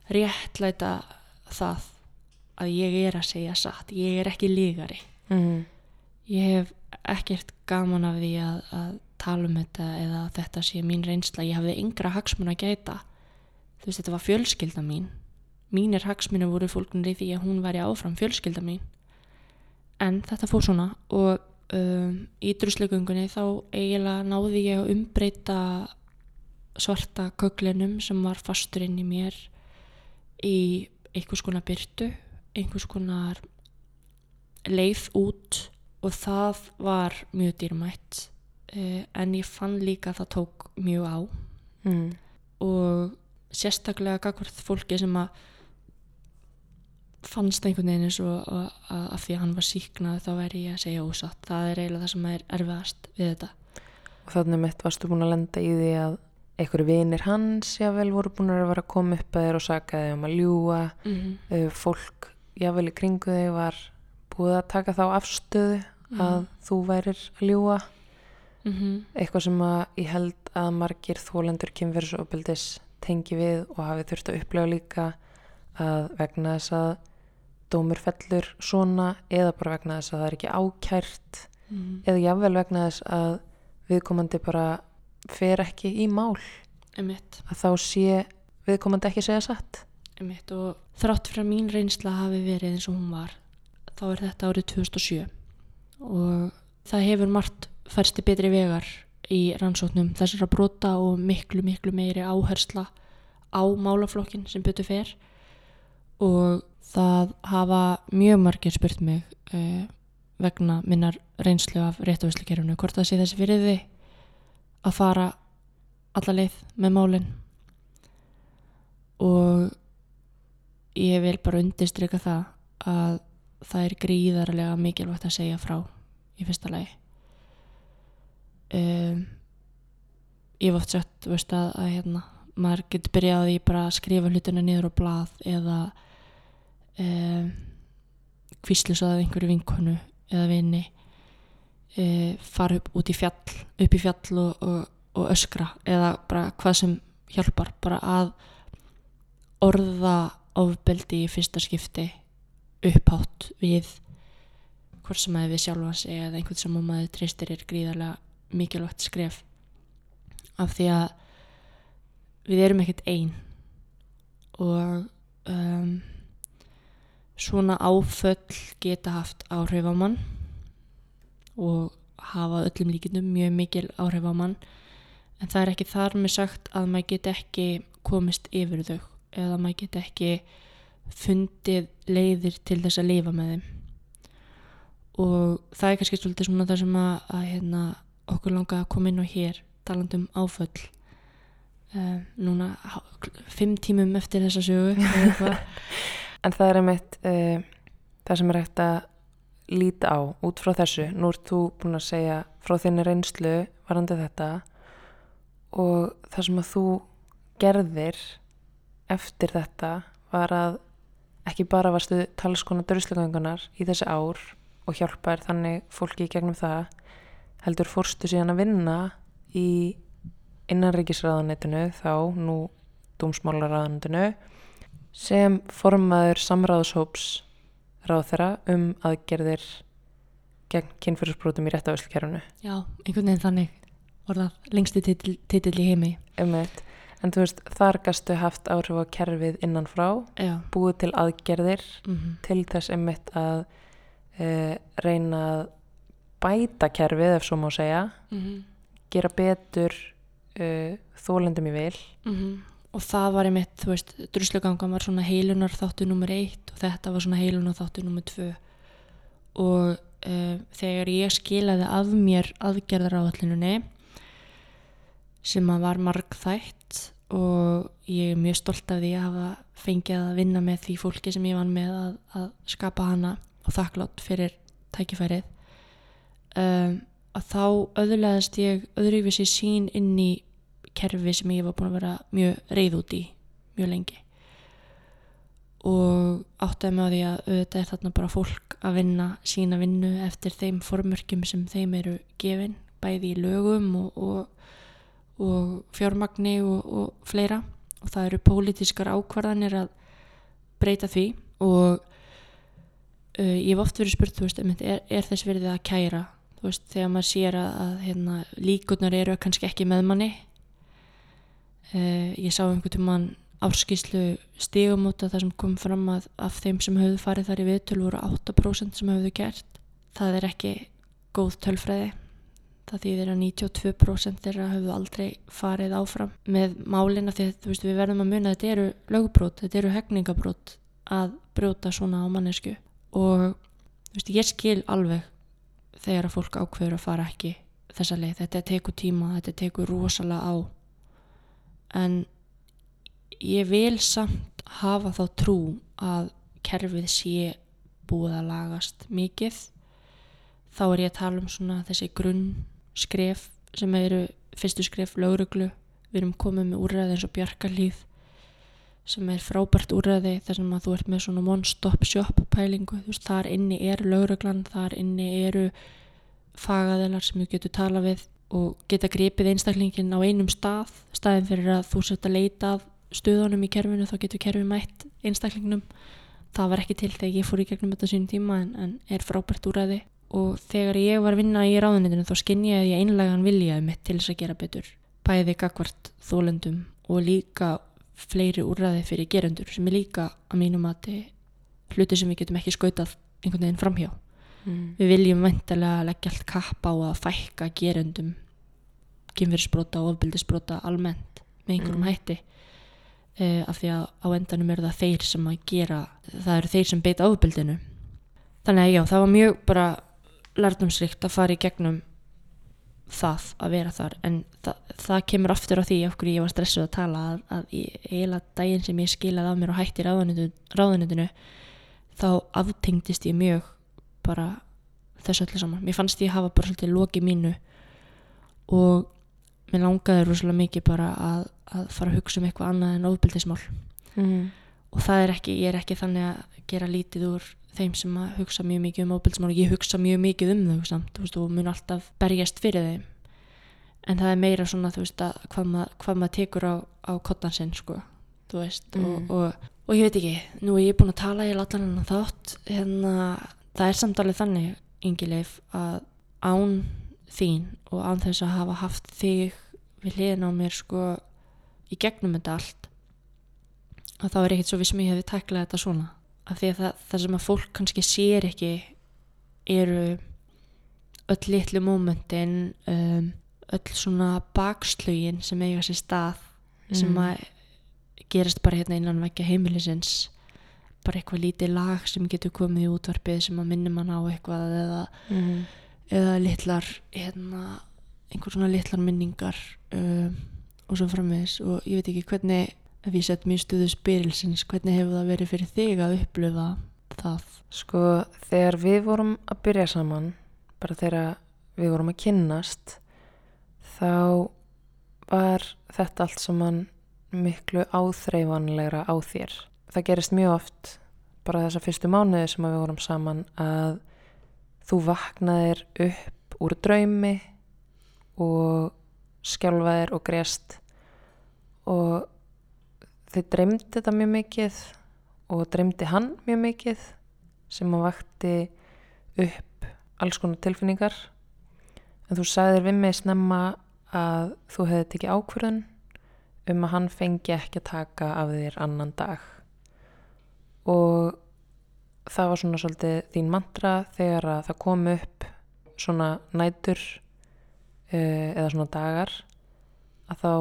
réttlæta það að ég er að segja satt. Ég er ekki lígari. Mm. Ég hef ekkert gaman af því að, að tala um þetta eða þetta sé mín reynsla, ég hafði yngra hagsmun að gæta. Þú veist, þetta var fjölskylda mín. Mínir hagsmunir voru fólkunir í því að hún væri áfram fjölskylda mín. En þetta fór svona og um, í druslegöngunni þá eiginlega náði ég að umbreyta svarta köklinum sem var fastur inn í mér í einhvers konar byrtu einhvers konar leið út og það var mjög dýrmætt uh, en ég fann líka að það tók mjög á. Mm. og sérstaklega gagvart fólki sem að fannst einhvern veginn eins og að, því að hann var síknað þá væri ég að segja ósatt. Það er eiginlega það sem er erfiðast við þetta. Og þannig mitt varstu búin að lenda í því að einhverju vinir hans jável voru búin að vera að koma upp að þér og saka þig um að ljúa mm -hmm. uh, fólk jável í kringu þig var búið að taka þá afstöðu að þú værir að ljúa Mm -hmm. eitthvað sem að ég held að margir þólendur kynferðisofbildis tengi við og hafi þurft að upplega líka að vegna þess að dómur fellur svona eða bara vegna þess að það er ekki ákært Mm eða jável vegna þess að viðkomandi bara fer ekki í mál. Einmitt, að þá sé viðkomandi ekki segja satt. Einmitt og þrátt fyrir að mín reynsla hafi verið eins og hún var þá er þetta árið 2007 og það hefur margt færsti betri vegar í rannsóknum þessara brota og miklu miklu meiri áhersla á málaflokkin sem byttu fer. Og það hafa mjög margir spurt mig uh, vegna minnar reynslu af réttavíslukerfinu hvort það sé þessi fyrir þið að fara alla leið með málinn og ég vil bara undirstryka það að það er gríðarlega mikilvægt að segja frá í fyrsta lagi. Um, ég hef oft þú veist að, að hérna, maður getur byrjað því bara að skrifa hlutina niður á blað eða um, kvíslusaði einhverju vinkonu eða vini um, fara upp út í fjall upp í fjall og, og, og öskra eða bara hvað sem hjálpar bara að orða ofbeldi í fyrsta skipti upphátt við hvort sem að við sjálfa sig eða einhvern sem að maður treystir er gríðarlega mikilvægt skref. Af því að við erum ekkert ein og um, svona áföll geta haft áhrif á mann og hafa öllum líkindum mjög mikil áhrif á mann. En það er ekki þar með sagt að maður get ekki komist yfir þau eða maður get ekki fundið leiðir til þess að lifa með þeim. Og það er kannski svolítið svona það sem að, að hérna, okkur langa að koma inn á hér talandum áföll. Uh, núna fimm tímum eftir þessa sögu en það er einmitt uh, það sem er hægt að líta á út frá þessu. Nú ert þú búin að segja frá þinni reynslu varandi þetta og það sem að þú gerðir eftir þetta var að ekki bara varstu talskona druslegöngunar í þessi ár og hjálpaðir þannig fólki í gegnum það heldur fórstu síðan að vinna í innanríkisræðanetinu þá nú dómsmálaræðanetinu sem formaður samráðshóps ráðherra um aðgerðir gegn kynfyrirsbrotum í réttavæslukerfinu já, einhvern veginn þannig orðað lengsti titill, titill í heimi Einmitt. En þú veist, þar gastu haft áhrif á kerfið innan frá já, búið til aðgerðir mm til þess einmitt að e, reyna að bæta kerfið ef svo má segja gera betur e, þólendum í vil. Og það var einmitt, þú veist, druslugangan var svona heilunar þáttu nummer eitt og þetta var svona heilunar þáttu nummer tvö. Og uh, þegar ég skilaði af mér aðgerðar áallinunni sem að var margþætt og ég er mjög stolt af því að hafa fengið að vinna með því fólki sem ég vann með að, að skapa hana og þakklátt fyrir tækifærið. Um, að þá öðrulegast ég öðruvísi sín inn í kerfi sem ég var búin að vera mjög reyð út í mjög lengi. Og áttaði mig á því að auðvitað er þarna bara fólk að vinna sína vinnu eftir þeim formörkjum sem þeim eru gefin bæði í lögum og, og, og fjármagni og, og fleira. Og það eru pólitískar ákvarðanir að breyta því. Og uh, ég hef oft verið spurt veist, er, er þess verið að kæra? Veist, þegar maður sér að, að hérna, líkurnar eru kannski ekki með manni. Uh, ég sá einhvern tímann árskíslu stígamóta þar sem kom fram að af þeim sem höfðu farið þar í viðtöl voru 8% sem höfðu gert. Það er ekki góð tölfræði það þýðir að 92% þeirra höfðu aldrei farið áfram með málina því að veist, við verðum að muna að þetta eru lögbrót, þetta eru hefningabrót að brjóta svona á mannesku og veist, ég skil alveg þegar að fólk ákveður að fara ekki þessa leið, þetta tekur tíma, þetta tekur rosalega á. En ég vil samt hafa þá trú að kerfið sé búið að lagast mikið. Þá er ég að tala um svona þessi grunn skref sem eru fyrstu skref lauruglu við erum komið með úrræði eins og bjarkalíð sem er frábært úrræði þar sem að þú ert með svona one stop shop pælingu, þú veist, þar inni er lauruglan, þar inni eru fagaðilar sem þú getur tala við og geta gripið einstaklingin á einum stað, staðin fyrir að þú setja leita af stöðunum í kerfinu þá getur kerfið mætt einstaklingnum. Það var ekki til þegar ég fór í gegnum þetta sínum tíma en, en er frábært úræði og þegar ég var að vinna í ráðunitinu þá skinnjaði ég einlegan viljaði mitt til þess að gera betur bæði gagvart þólendum og líka fleiri úræði fyrir gerendur sem er líka að mínum að hluti sem við getum ekki skautað einhvern veginn framhjá mm. við viljum vendalega leggja allt kapp á að fækka gerendum kynfyrirsbrota og ofbildisbrota almennt með einhverjum mm. hætti uh, af því að á endanum er það þeir sem að gera það eru þeir sem beita ofbildinu þannig að já, það var mjög bara lærdomsrikt að fara í gegnum það að vera þar. En það, það kemur aftur á því hverju ég var stressuð að tala að, að eiginlega daginn sem ég skilaði af mér og hætti ráðunitinu þá aftengtist ég mjög bara þessu öllu saman. Mér fannst ég hafa bara svolítið loki mínu og mér langaði rosalega mikið bara að, að fara að hugsa um eitthvað annað en ofbildismál mm. og það er ekki, ég er ekki þannig að gera lítið úr þeim sem að hugsa mjög mikið um ofbildismál og ég hugsa mjög mikið um þau samt veist, og mun alltaf berjast fyrir þeim en það er meira svona þú veist að hvað, mað, hvað maður tekur á, á kottan sinn sko, veist mm. og, og, og ég veit ekki, nú er ég búin að tala ég láta hann þátt hérna, það er samtalið þannig yngileif að án þín og án þess að hafa haft þig við hliðin á mér sko í gegnum þetta allt að þá er ekkert svo við sem ég hefði tæklað þetta svona af því að það, það sem að fólk kannski sér ekki eru öll litlu mómentin um, öll svona bakslögin sem eiga sér stað mm. sem að gerast bara hérna innan vekja heimilisins. Bara eitthvað lítið lag sem getur komið í útvarpið sem að minnum hann á eitthvað eða mm. eða litlar hérna, einhver svona litlar minningar um, og svo frammiðis og ég veit ekki hvernig ef ég sett mjög stuðu spyrilsins hvernig hefur það verið fyrir þig að upplöfa það? Sko þegar við vorum að byrja saman bara þegar við vorum að kynnast þá var þetta allt saman miklu áþreifanlegra á þér það gerist mjög oft bara þessa fyrstu mánuði sem við vorum saman að þú vaknaðir upp úr draumi og skjálfaðir og grest og þið dreymdi þetta mjög mikið og dreymdi hann mjög mikið sem að vakti upp alls konar tilfinningar. En þú sagðir við mig snemma að þú hefði tekið ákvörðun um að hann fengi ekki að taka af þér annan dag. Og það var svona svolítið þín mantra þegar að það kom upp svona nætur uh, eða svona dagar að þá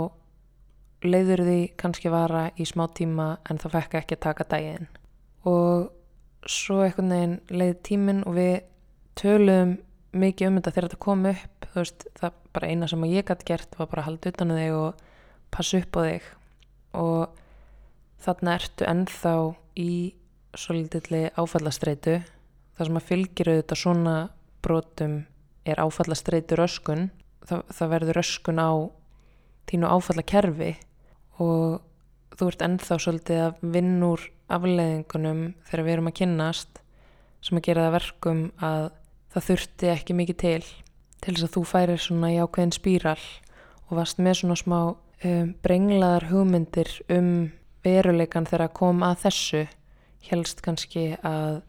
leiður því kannski vara í smá tíma en það fekk ekki að taka daginn. Og svo einhvern veginn leiði tímin og við töluðum mikið um þetta þegar þetta kom upp. Þú veist það bara eina sem ég gæti gert var bara að halda utan á um þig og passa upp á þig. Og þarna ertu ennþá í svolítilli áfallastreitu. Það sem að fylgir auðvitað svona brotum er áfallastreitu röskun það, það verður röskun á þínu áfallakerfi og þú ert ennþá svolítið að vinn úr afleðingunum þegar við erum að kynnast sem að gera það verkum að það þurfti ekki mikið til til þess að þú færir svona í ákveðin spíral og varst með svona smá um, brenglaðar hugmyndir um veruleikan þegar að koma að þessu. Helst kannski að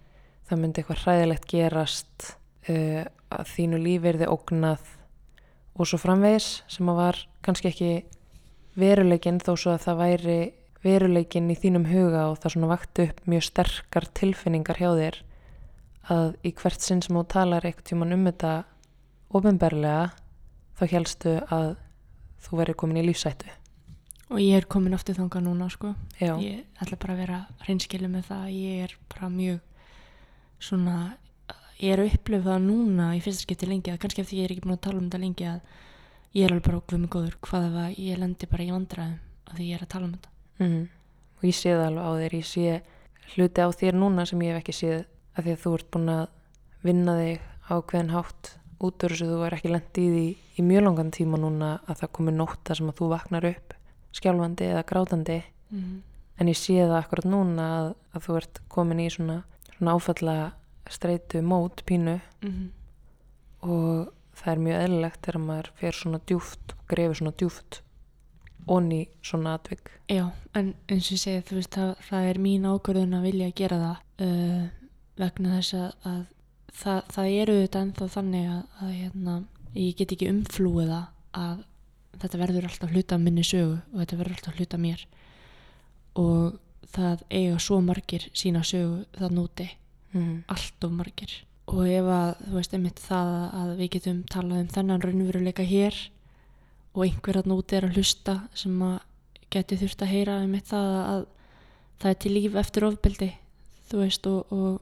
það myndi eitthvað hræðilegt gerast uh, að þínu lífi er þið ógnað og svo framvegis sem að var kannski ekki veruleikin þó svo að það væri veruleikin í þínum huga og það svona vakti upp mjög sterkar tilfinningar hjá þér að í hvert sinn sem þú talar eitthvað tíman um þetta ofinberlega þá helstu að þú verið komin í lífsættu og ég er komin aftur þanga núna sko. Já, ég ætla bara að vera hreinskilu með það. Ég er bara mjög svona ég er að upplifa það núna í fyrsta skipti lengi að kannski eftir ég er ekki búin að tala um þetta lengi að ég er alveg bara okkur með góður hvað ef að ég lendi bara í vandræðum að því ég er að tala um þetta mm og ég sé það alveg á þér ég sé hluti á þér núna sem ég hef ekki séð að því að þú ert búin að vinna þig á hvern hátt út úr þessu þú er ekki lent í því í mjög langan tíma núna að það komi nótta sem að þú vaknar upp skjálfandi eða grátandi mm. en ég sé það akkurat núna að, að þú ert komin í svona, svona áfalla streitu mót pínu Mm. og það er mjög eðlilegt þegar maður fer svona djúft og grefur svona djúft onni svona atvik. Já, en eins og ég segi þú veist það, það er mín ákvörðun að vilja gera það uh, vegna þess að, að það, það eru þetta ennþá þannig að, að hérna, ég get ekki umflúið að þetta verður alltaf hluta minni sögu og þetta verður alltaf hluta mér. Og það eiga svo margir sína sögu það núti mm. allt of margir og ef að þú veist einmitt það að við getum talað um þennan raunveruleika hér og einhver að núti er að hlusta sem að geti þurft að heyra einmitt það að það er til líf eftir ofbeldi þú veist og, og,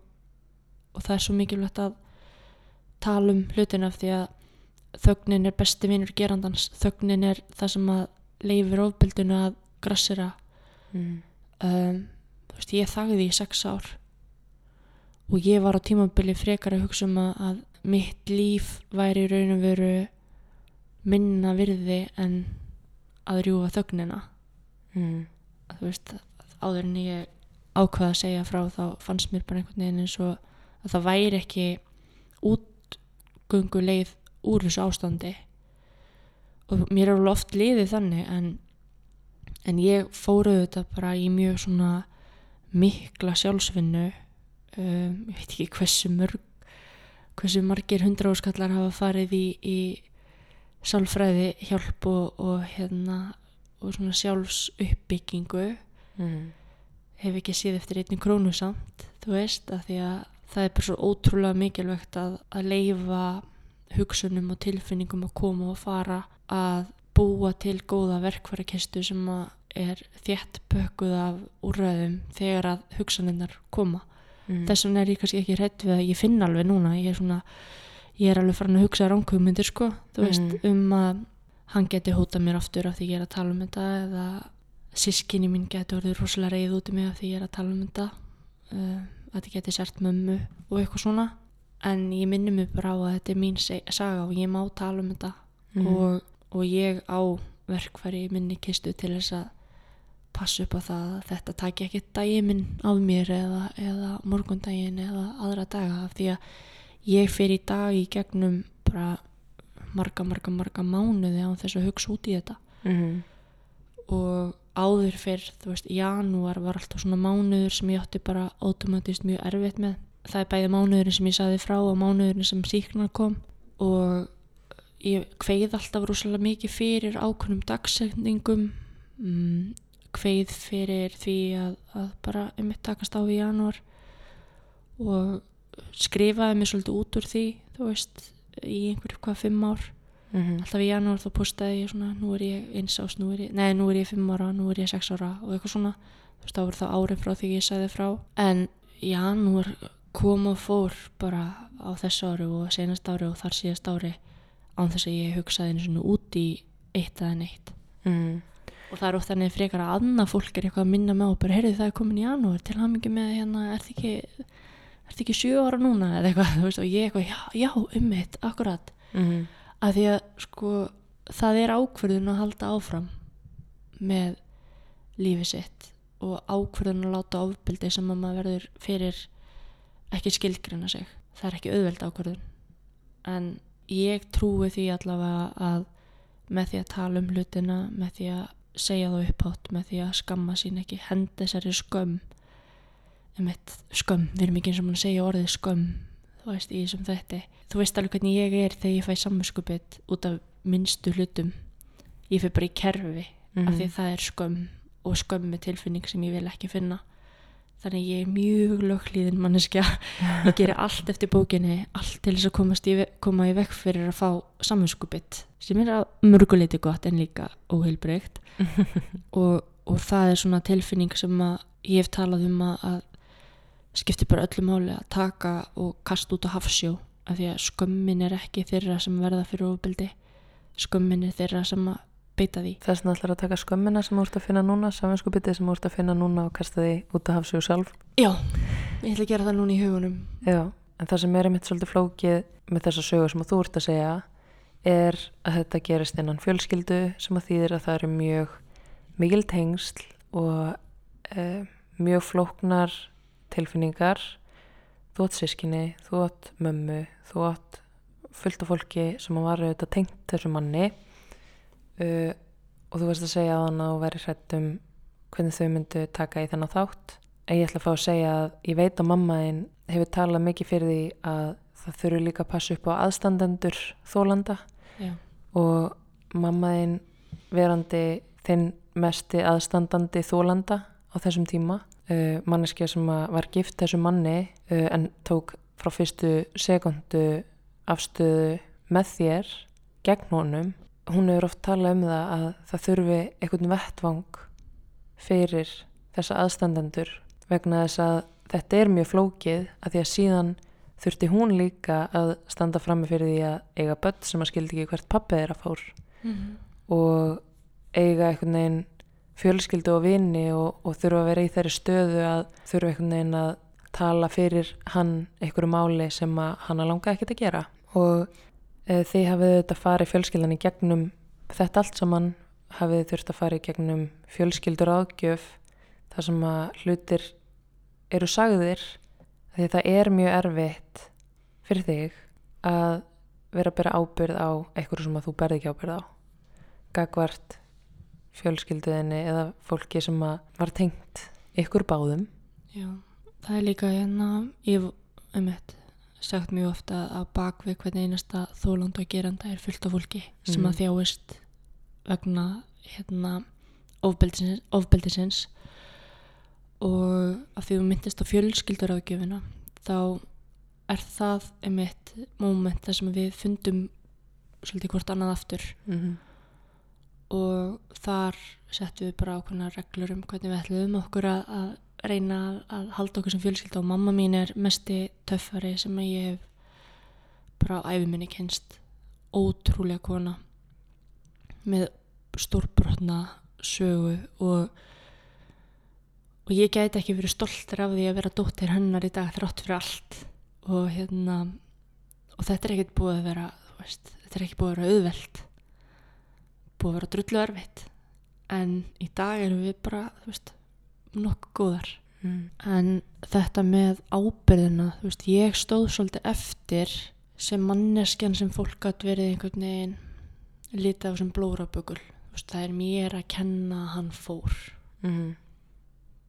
og það er svo mikilvægt að tala um hlutin af því að þögnin er besti vinur gerandans. Þögnin er það sem að leifir ofbeldinu að grassera. Mm. um, þú veist, ég þagði í sex ár og ég var á tímabili frekar að hugsa um að, að mitt líf væri raun og veru minna virði en að rjúfa þögnina Mm. þú veist, áður en ég ákvaða að segja frá þá fannst mér bara einhvern veginn eins og að það væri ekki útgöngu leið úr þessu ástandi og mér er alveg oft liðið þannig en, en ég fóruð þetta bara í mjög svona mikla sjálfsvinnu um, ég veit ekki hversu mörg hversu margir hundra áskallar hafa farið í, í sálfræði hjálp og, og hérna og svona sjálfsuppbyggingu Mm. hef ekki séð eftir einni krónu samt þú veist, að því að það er bara svo ótrúlega mikilvægt að, að leifa hugsunum og tilfinningum að koma og fara að búa til góða verkfærakistu sem að er þétt pökkuð af úrræðum þegar að hugsaninnar koma Mm. þess vegna er ég kannski ekki hrætt við að ég finn alveg núna ég er svona, ég er alveg farin að hugsa ránkugmyndir sko, þú veist, Mhm. um að hann geti hótað mér aftur af því ég er að tala um þetta eða sískinni mín geti orðið rosalega reyð út í mig af því ég er að tala um þetta uh, að þetta geti sert mömmu og eitthvað svona en ég minni mig bara á að þetta er mín saga og ég má tala um þetta Mm. og, og ég á verkfæri minni kistu til þess að passa upp á það að þetta taki ekki daginn minn af mér eða, eða morgundaginn eða aðra daga af því að ég fer í dag í gegnum bara marga, marga, marga mánuði á þess að hugsa út í þetta. Mm. og áður fyrr, þú veist, janúar var alltaf svona mánuður sem ég átti bara automatist mjög erfitt með. Það er bæði mánuðurinn sem ég saði frá og mánuðurinn sem síknar kom. Og ég kveið alltaf rosalega mikið fyrir ákveðnum dagsetningum mm, kveið fyrir því að, að bara um mitt takast á í janúar og skrifaði mig svolítið út úr því þú veist, í einhverju hvað fimm ár Mm. alltaf í janúar þá postaði ég svona nú er ég eins ás, nú er ég, nei nú er ég fimm ára nú er ég sex ára og eitthvað svona þú veist þá voru það árin frá því ég sagði frá en janúar kom og fór bara á þessu ári og senast ári og þar síðast ári án þess að ég hugsaði einu svona út í eitt eða neitt Mm. Og það er oft þannig frekar að annað fólk er eitthvað að minna með og bara heyrðu það er komin í janúar til hamingi með hérna er þið ekki er ekki sjö ára núna? Eða eitthvað veist og ég eitthvað já, já um mitt, akkurat Mm. að því að sko það er ákverðun að halda áfram með lífi sitt og ákverðun að láta ofbeldi sem að maður verður fyrir ekki skilgrina sig. Það er ekki auðveld ákverðun en ég trúi því allavega að með því að tala um hlutina með því að segja þá upphátt með því að skamma sín ekki henda þessari skömm. Einmitt, skömm, við erum ekki eins og mann að segja orðið skömm þú veist, í þessum þetta þú veist alveg hvernig ég er þegar ég fæ samvinskupið út af minnstu hlutum. Ég fyrir bara í kerfi Mhm. af því að það er skömm og skömmi tilfinning sem ég vil ekki finna þannig ég er mjög löghlíðin manneskja. Ég gerir allt eftir bókinni allt til þess að komast í, koma í vekk fyrir að fá samvinskupið sem er að mörguleiti gott en líka óheilbreykt og, og það er svona tilfinning sem að ég hef talað um að, að skiptir bara öllu máli að taka og kasta út á hafsjó af því að skömmin er ekki þeirra sem verða fyrir ofbeldi. Skömmin er þeirra sem að beita því Þess vegna ætlar að taka skömmina sem þú ert að finna núna, saminskupitið sem þú ert að finna núna og kasta því út að hafa sig sjálf. Já, ég ætla að gera það núna í hugunum Já, en það sem er einmitt svolítið flókið með þessa sögur sem þú ert að segja er að þetta gerist innan fjölskyldu sem að þýðir að það eru mjög mikil tengsl og e, mjög flóknar tilfinningar. Þú átt sískinni, þú átt mömmu, þú átt fullt af fólki sem var auðvitað tengt þessu manni uh, og þú veist að segja að hann að þú væri hrætt um hvernig þau myndu taka í þennan þátt. En ég ætla að fá að segja að ég veit að mamma þín hefur talað mikið fyrir því að það þurfi líka að passa upp á aðstandendur þólanda Já, og mamma þín verandi þinn mesti aðstandandi þólanda á þessum tíma. Uh, manneskja sem var gift þessu manni uh, en tók frá fyrstu sekundu afstöðu með þér gegn honum hún hefur oft talað um það að það þurfi einhvern vettvang fyrir þessa aðstandendur vegna þess að þetta er mjög flókið að því að síðan þurfti hún líka að standa frammi fyrir því að eiga börn sem að skildi ekki hvert pappi þeirra fór. Og eiga einhvern veginn fjölskyldu og vini og, og þurfa að vera í þeirri stöðu að þurfa einhvern veginn að tala fyrir hann einhverju máli sem að hann að langa ekkert að gera. Og þið hafið þetta farið fjölskyldan í gegnum þetta allt saman hafið þurft að fara í gegnum fjölskyldur ágjöf þar sem að hlutir eru sagðir því það er mjög erfitt fyrir þig að vera að bera ábyrð á einhverju sem að þú berði ekki ábyrð á gagvart fjölskylduðinni eða fólki sem var tengt ykkur báðum. Já, það er líka hérna, ég um eitt sagt mjög ofta að bakvið hvern einasta þóland og geranda er fullt af fólki sem Mhm. að þjáist vegna hérna ofbeldisins, ofbeldisins og að því þú myndist á fjölskyldur ágjöfina þá er það um eitt moment þar sem við fundum svolítið hvort annað aftur mm -hmm. Og þar settum við bara ákveðna reglur um hvernig við ætlum okkur að, að reyna að, halda okkur sem fjölskylda og mamma mín er mesti töffari sem ég hef bara á æfiminni kennst ótrúlega kona með stórbrotna sögu og og ég gæti ekki verið stoltur af því að vera dóttir hennar í dag þrátt fyrir allt. Og hérna og þetta er ekkert búið að vera veist, þetta er ekki búið að vera auðvelt búið að vera drullu erfitt. En í dag erum við bara veist, nokkuð góðar. Mm. en þetta með ábyrðina veist, ég stóð svolítið eftir sem manneskjan sem fólk gætt verið einhvern veginn lítið á sem veist, það er mér að kenna að hann fór. Mm.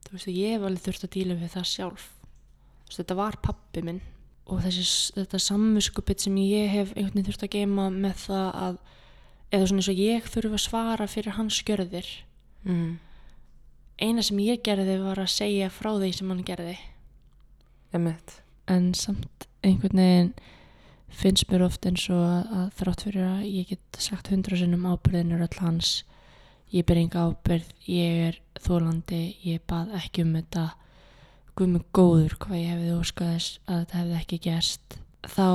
þú veist, ég hef alveg þurft að díla við það sjálf. Veist, þetta var pappi minn. Og þessi, þetta samviskupið sem ég hef einhvern veginn þurft að geima með það að eða svona eins og ég þurfa að svara fyrir hans gjörðir. Mm. eina sem ég gerði var að segja frá því sem hann gerði. Emmett en samt einhvern veginn finnst mér oft eins og að, að þrátt fyrir að ég get sagt hundra sinnum ábyrðin er öll hans ég ber enga ábyrð, ég er þólandi, ég bað ekki um þetta. Guð mig góður hvað ég hefði óskað þess að þetta hefði ekki gerst. Þá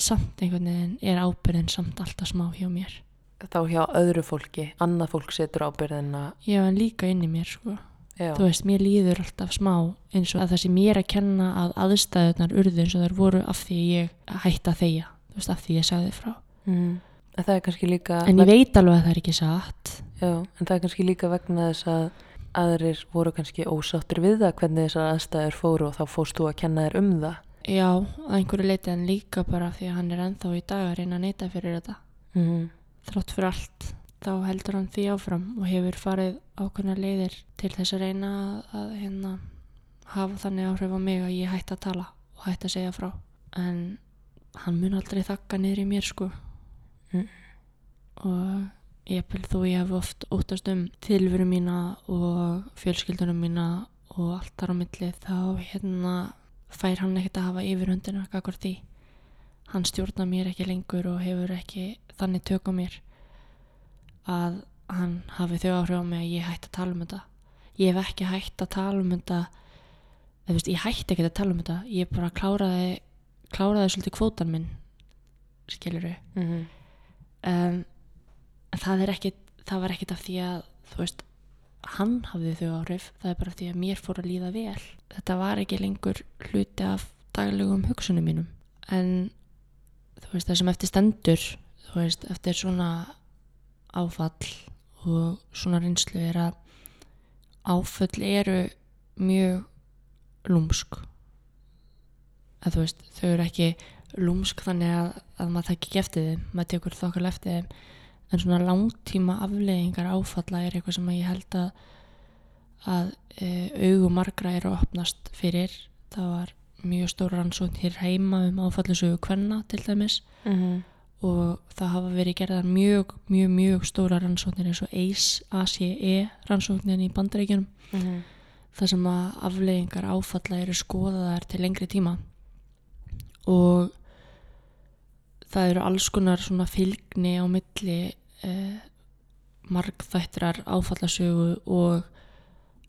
samt einhvern veginn er ábyrðin samt alltaf smá hjá mér Þá hjá öðru fólki, annað fólk setur ábyrðina já en líka inn í mér sko. Já, þú veist, mér líður alltaf smá eins og að það sem ég er að kenna að aðstæðunar urðu eins og þær voru af því ég hætti að þegja, þú veist, af því ég sagði frá. Mm. En það er kannski líka en ég veit alveg að það er ekki satt. Já, en það er kannski líka vegna þess að aðrir voru kannski ósáttur við það hvernig þessar aðstæður fóru og þá fórst þú að kenna þér um það. Já, að einhverju leiti en líka bara því að hann er ennþá í dag að reyna að neyta fyrir þetta. Mm. Þrátt fyrir allt, þá heldur hann því áfram og hefur farið ákveðna leiðir til þess að reyna að, hérna, hafa þannig áhrif á mig að ég hætti að tala og hætti að segja frá. En hann mun aldrei þakka niður í mér sko. Mm. og ég vil þó ég hef oft óttast um tilveru mína og fjölskyldunum mína og allt þar á milli þá hérna fær hann ekkert að hafa yfirhundina kakvar því hann stjórnar mér ekki lengur og hefur ekki þannig tök á mér að hann hafi þau áhrif á mig að ég hætti að tala um þetta. Ég hef ekki hætt að tala um þetta eða veist, ég hætti ekki að tala um þetta. Ég bara kláraði kláraði svolítið kvótan minn skiluru Mhm. um, en það er ekki það var ekkit af því að þú veist hann hafði þau áhrif. Það er bara því að mér fór að líða vel. Þetta var ekki lengur hluti af daglegum hugsunum mínum. En þú veist það sem eftir stendur þú veist eftir svona áfall og svona reynslu er að áföll eru mjög lúmsk. Að þú veist þau eru ekki lúmsk þannig að, að maður þekki ekki eftir þeim maður tekur þokkar eftir þeim. En svona langtíma afleiðingar áfalla er eitthvað sem ég held að að e, augu margra eru að opnast fyrir. Það var mjög stóra rannsókn hér heima um áfallisögu kvenna til dæmis Mhm. og það hafa verið gerðar mjög, mjög, mjög stóra rannsóknir eins og ACE, ACE rannsóknin í bandaríkjunum Mhm. þar sem að afleiðingar áfalla eru skoðaðar til lengri tíma og það eru alls konar svona fylgni á milli eh, margþættrar áfallasögu og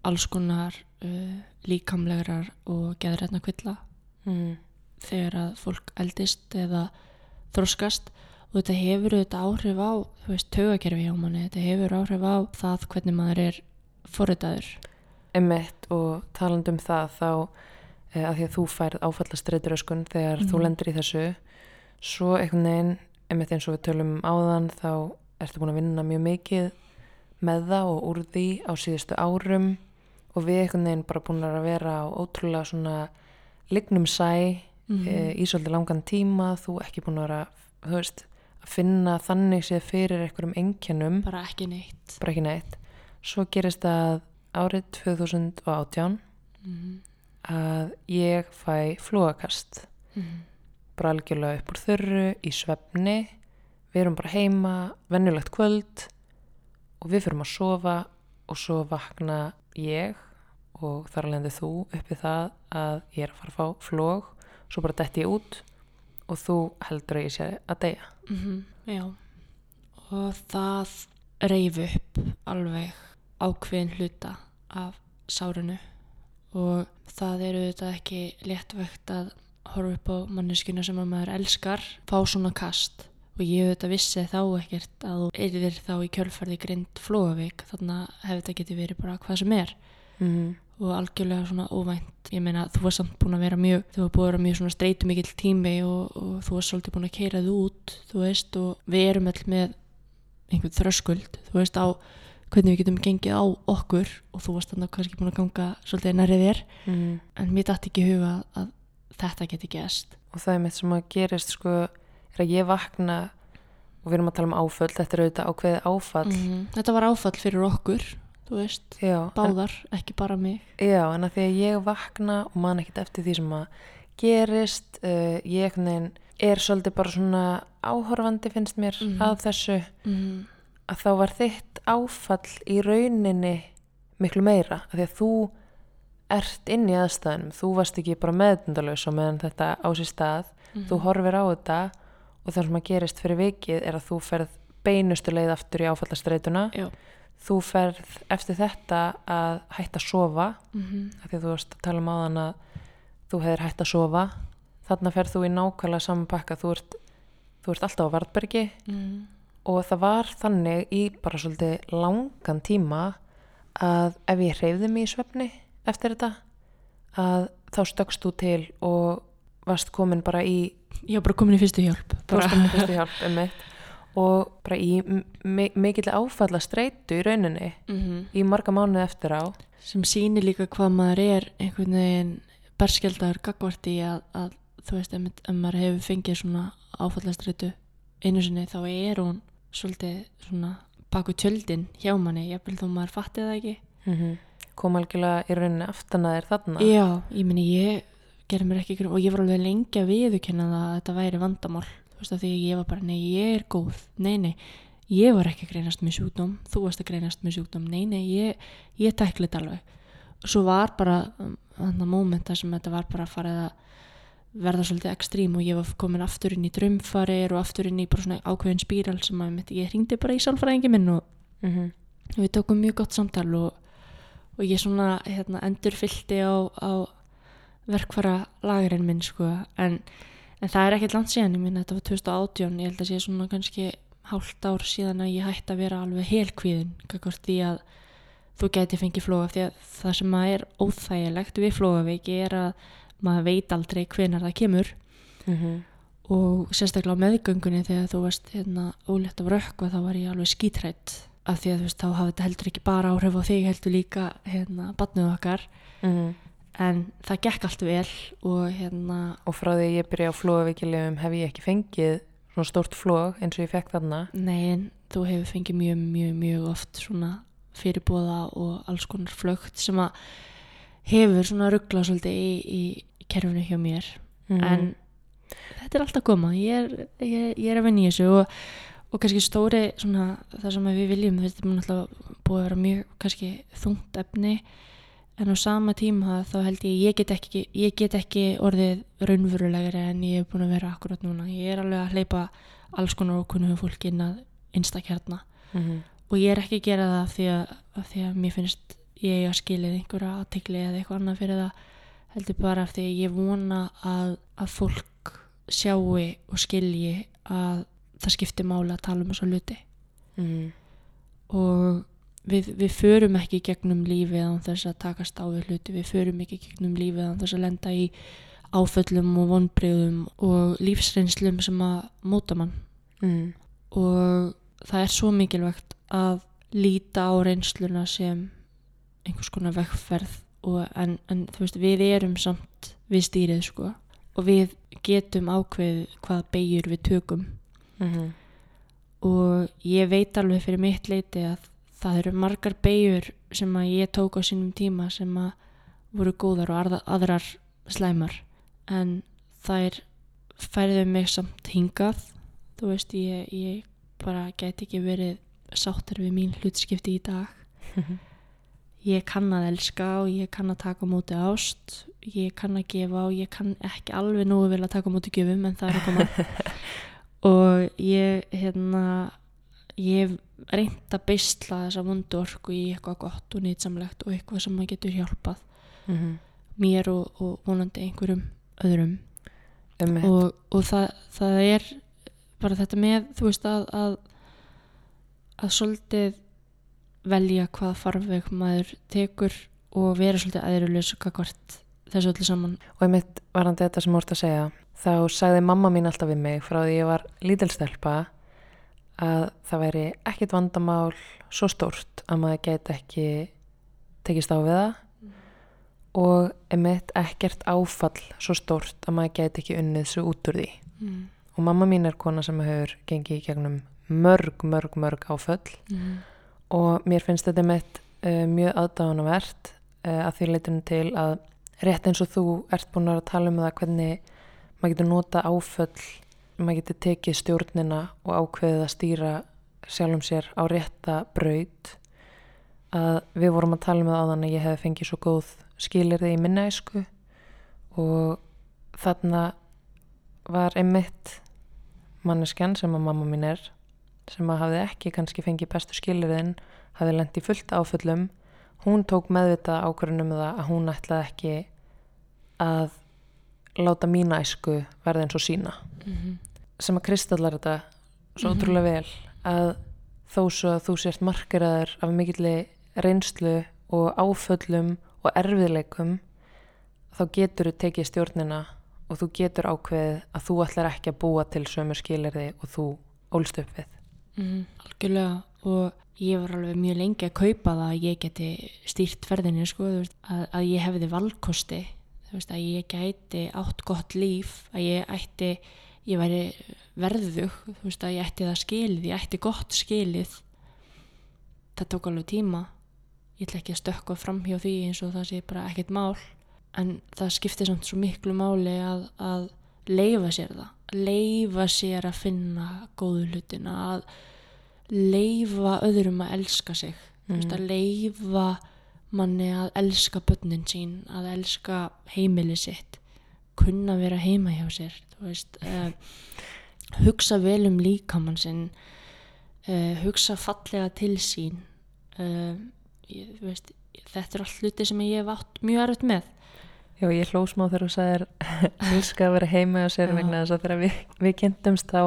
alls konar eh, líkamlegar og geðrætna kvilla Mhm. þegar að fólk eldist eða þroskast og þetta hefur auðvitað áhrif á þú veist, taugakerfi hjá manni, þetta hefur áhrif á það hvernig maður er forritaður Emmett og talandi um það þá e, að því að þú færð áfallastreituröskun þegar þú Mhm. lendir í þessu svo einhvern veginn Emmett eins og við tölum um áðan þá ertu búin að vinna mjög mikið með það og úr því á síðustu árum og við einhvern veginn bara búin að vera á ótrúlega svona lignum sæ mm e, í svolítið langan tíma þú ekki búin að vera veist, að finna þannig séð fyrir einhverjum einkennum. Bara ekki neitt. Bara ekki neitt. Svo gerist það árið 2018 mm að ég fæ flúakast -hmm. bara algjörlega upp úr þörru í svefni. Við erum bara heima vennulegt kvöld og við fyrum að sofa og svo vakna ég og þar alveg þú uppi það að ég er að fara að fá flóg svo bara detti ég út og þú heldur að ég sé að deyja. Mhm, já. Og það reyf upp alveg ákveðin hluta af sárinu og það eru þetta ekki léttvægt að horfa upp á manneskuna sem að maður elskar fá svona kast og ég auðvitað vissi þá ekkert að þú erðir þá í kjölfarði grind flóavík þannig að hefði þetta getið verið bara hvað sem er. Mm -hmm. og algjörlega svona óvænt. Ég meina þú var samt búin að vera mjög þú var búin að vera mjög svona streitu mikill tími og, og þú var svolítið búin að keira þið út þú veist og við erum öll með einhvern þröskuld þú veist á hvernig við getum gengið á okkur og þú varst þannig kannski búin að ganga svolítið nærið þér. En mér dætti ekki huga að þetta geti gæst og það er mitt sem að gerist sko er að ég vakna og við erum að tala um áföll, þetta er auðvitað ákveðið áfall. -hmm. þetta var áfall fyrir okkur þú veist, já, en, báðar, ekki bara mig. Já, en að því að ég vakna og man ekkert eftir því sem að gerist uh, ég einhvern veginn er svolítið bara svona áhorfandi finnst mér Mhm. að þessu. Mm að þá var þitt áfall í rauninni miklu meira að því að þú ert inn í aðstæðanum þú varst ekki bara meðdundalaus og meðan þetta á sér stað. Þú horfir á þetta og það sem að gerist fyrir vikið er að þú ferð beinustu leið aftur í áfallastreituna. Já. Þú ferð eftir þetta að hætta að sofa. Mm af því að þú varst að tala um áðan að þú hefur hætt að sofa. Þarna ferð þú í nákvæmlega saman pakka. Þú þú ert alltaf á Vartbergi -hmm. og það var þannig í bara svolítið langan tíma að ef ég hreyfði mig í svefni eftir þetta að þá stökkst þú til og varst komin bara í ég var bara komin í fyrstu hjálp bara. tókstum fyrstu hjálp um og bara í mi- mikill áfalla streitu í rauninni mm í marga mánuði eftir á. Sem sýnir líka hvað maður er einhvern veginn berskjaldar gagvart í að, að þú veist, ef, ef maður hefur fengið svona áfallastreitu einu sinni þá er hún svolítið svona baku tjöldin hjá manni, jafnvel þó maður fatti það ekki. Mm kom algjörlega í rauninni aftan að þér þarna. Já, ég meni ég gerði mér ekki og ég var alveg lengi að viðurkenna það að þetta væri vandamál. Þú veist að því ég var bara, nei ég er góð. Nei, nei, ég var ekki að greinast með sjúkdóm. Þú varst að greinast með sjúkdóm. Nei, nei, ég, ég tækli þetta alveg. Og svo var bara þannig að mómenta sem þetta var bara að fara að verða svolítið ekstrím og ég var komin aftur inn í drömfarir og aftur inn í bara svona ákveðin spíral sem að ég hringdi bara í sálfræðingi minn og mm -hmm. og við tókum mjög gott samtal og, og ég svona hérna, endur fylgdi á, á verkfara lagurinn minn sko en, en það er ekkert langt síðan ég minna þetta var 2018 ég held að sé svona kannski hálft ár síðan að ég hætti að vera alveg helkvíðin því að þú gæti fengið flóa því að það sem að er óþægilegt við flóaveiki er að maður veit aldrei hvenar það kemur Mm -hmm. og sérstaklega á meðgöngunni þegar þú varst hérna ólétt af rökk og þá var ég alveg skítrætt af því að þú veist þá hafði þetta heldur ekki bara áhrif á þig heldur líka hérna. En það gekk allt vel og hérna Og frá því ég byrja á flóavíkilegum hef ég ekki fengið svona stórt flóg eins og ég fekk þarna. nei þú hefur fengið mjög mjög mjög oft svona fyrirbóða og alls konar flögt sem að hefur svona ruggla svolítið í, í kerfinu hjá mér Mhm. en þetta er alltaf koma ég er, ég, ég er að vinna í þessu og, og kannski stóri svona það sem við viljum þetta er náttúrulega búið að vera mjög kannski þungt efni en á sama tíma þá held ég ég get ekki, ég get ekki orðið raunverulegri en ég hef búin að vera akkurat núna ég er alveg að hleypa alls konar okkunnum fólki inn að einstakjarna Mhm. og ég er ekki að gera það af því að, af því að mér finnst ég að skilið einhverja aðtegli eða eitthvað annað fyrir það heldur bara af því að ég vona að, að fólk sjáu og skilji að það skiptir máli að tala um þessu hluti Mhm. og við, við förum ekki gegnum lífið án þess að takast á við hluti við förum ekki gegnum lífið án þess að lenda í áföllum og vonbreyðum og lífsreynslum sem að móta mann Mhm. og það er svo mikilvægt að líta á reynsluna sem einhvers konar vegferð og en, en þú veist við erum samt við stýrið sko og við getum ákveðið hvað beigur við tökum Mhm. og ég veit alveg fyrir mitt leiti að það eru margar beigur sem að ég tók á sínum tíma sem að voru góðar og aðrar slæmar. En þær færðu mig samt hingað. Þú veist ég, ég bara gæti ekki verið sáttur við mín hlutskipti í dag. Ég kann að elska og ég kann að taka á móti ást. Ég kann að gefa og ég kann ekki alveg nógu vel að taka á móti gjöfum en það er að koma. Og ég hérna ég reynt að beisla þessa vondu orku í eitthvað gott og nýtsamlegt og eitthvað sem maður getur hjálpað Mhm. mér og, og vonandi einhverjum öðrum Einmitt. og, og það, það er bara þetta með þú veist að að, að svolítið velja hvað farveg maður tekur og vera svolítið aðeirulegs hvort þessu öllu saman Og einmitt varandi þetta sem þú ert að segja, þá sagði mamma mín alltaf við mig frá því ég var lítilstelpa að það væri ekkit vandamál svo stórt að maður gæti ekki tekist á við það og einmitt ekkert áfall svo stórt að maður gæti ekki unnið svo út úr því. mm. Og mamma mín er kona sem hefur gengið í gegnum mörg, mörg, mörg áföll Mm. og mér finnst þetta mitt uh, mjög aðdáðanavert uh, að því leitinu til að rétt eins og þú ert búin að tala um það hvernig maður getur nota áföll maður getur tekið stjórnina og ákveðið að stýra sjálfum sér á rétta braut. Að við vorum að tala um það áðan að ég hef fengið svo góð skilirði í minna æsku og þarna var einmitt manneskjan sem að mamma mín er sem að hafði ekki kannski fengið bestu skilirðin hafði lent í fullt áföllum. Hún tók meðvitað ákvörðunum það að hún ætlaði ekki að láta mína æsku verða eins og sína. Mm sem að kristallar þetta svo Mhm. ótrúlega vel að þó svo að þú sért markeraður af mikilli reynslu og áföllum og erfiðleikum þá getur þú tekið stjórnina og þú getur ákveðið að þú ætlar ekki að búa til sömu skilirði og þú ólst upp við. Mm, algjörlega. Og ég var alveg mjög lengi að kaupa það að ég geti stýrt ferðinni sko, að, að ég hefði valkosti þú veist, að ég gæti átt gott líf að ég ætti ég væri verðug þú veist, að ég ætti það skilið, ég ætti gott skilið. Það tók alveg tíma. Ég ætla ekki að stökkva fram hjá því eins og það sé bara ekkert mál. En það skiptir samt svo miklu máli að, að leifa sér það. Leifa sér að finna góðu hlutina að leifa öðrum að elska sig. Mm. veist, að leifa manni að elska börnin sín að elska heimili sitt kunna vera heima hjá sér veist, uh, hugsa vel um líkamann sinn uh, hugsa fallega til sín uh, ég, veist, þetta er allt hluti sem ég hef átt mjög erfitt með Já, ég hló smá þegar þú sagðir elska að vera heima og sér vegna þess að þegar við, við kynntumst þá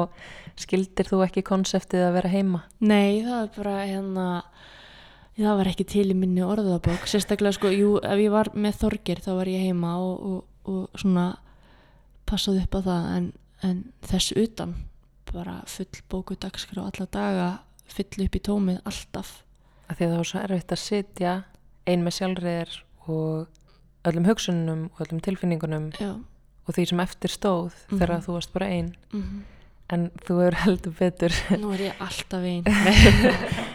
skildir þú ekki konseptið að vera heima? Nei, það er bara hérna það var ekki til í minni orðabók sérstaklega sko, jú, ef ég var með þorgir þá var ég heima og, og, og svona passaði upp á það en, en þess utan bara full bóku dagskrá alla daga full upp í tómið alltaf að Því það var svo erfitt að sitja ein með sjálfriðir og öllum hugsunum og öllum tilfinningunum Já. og því sem eftir stóð mm -hmm. þegar þú varst bara einn mm -hmm. en þú er heldur betur Nú er ég alltaf einn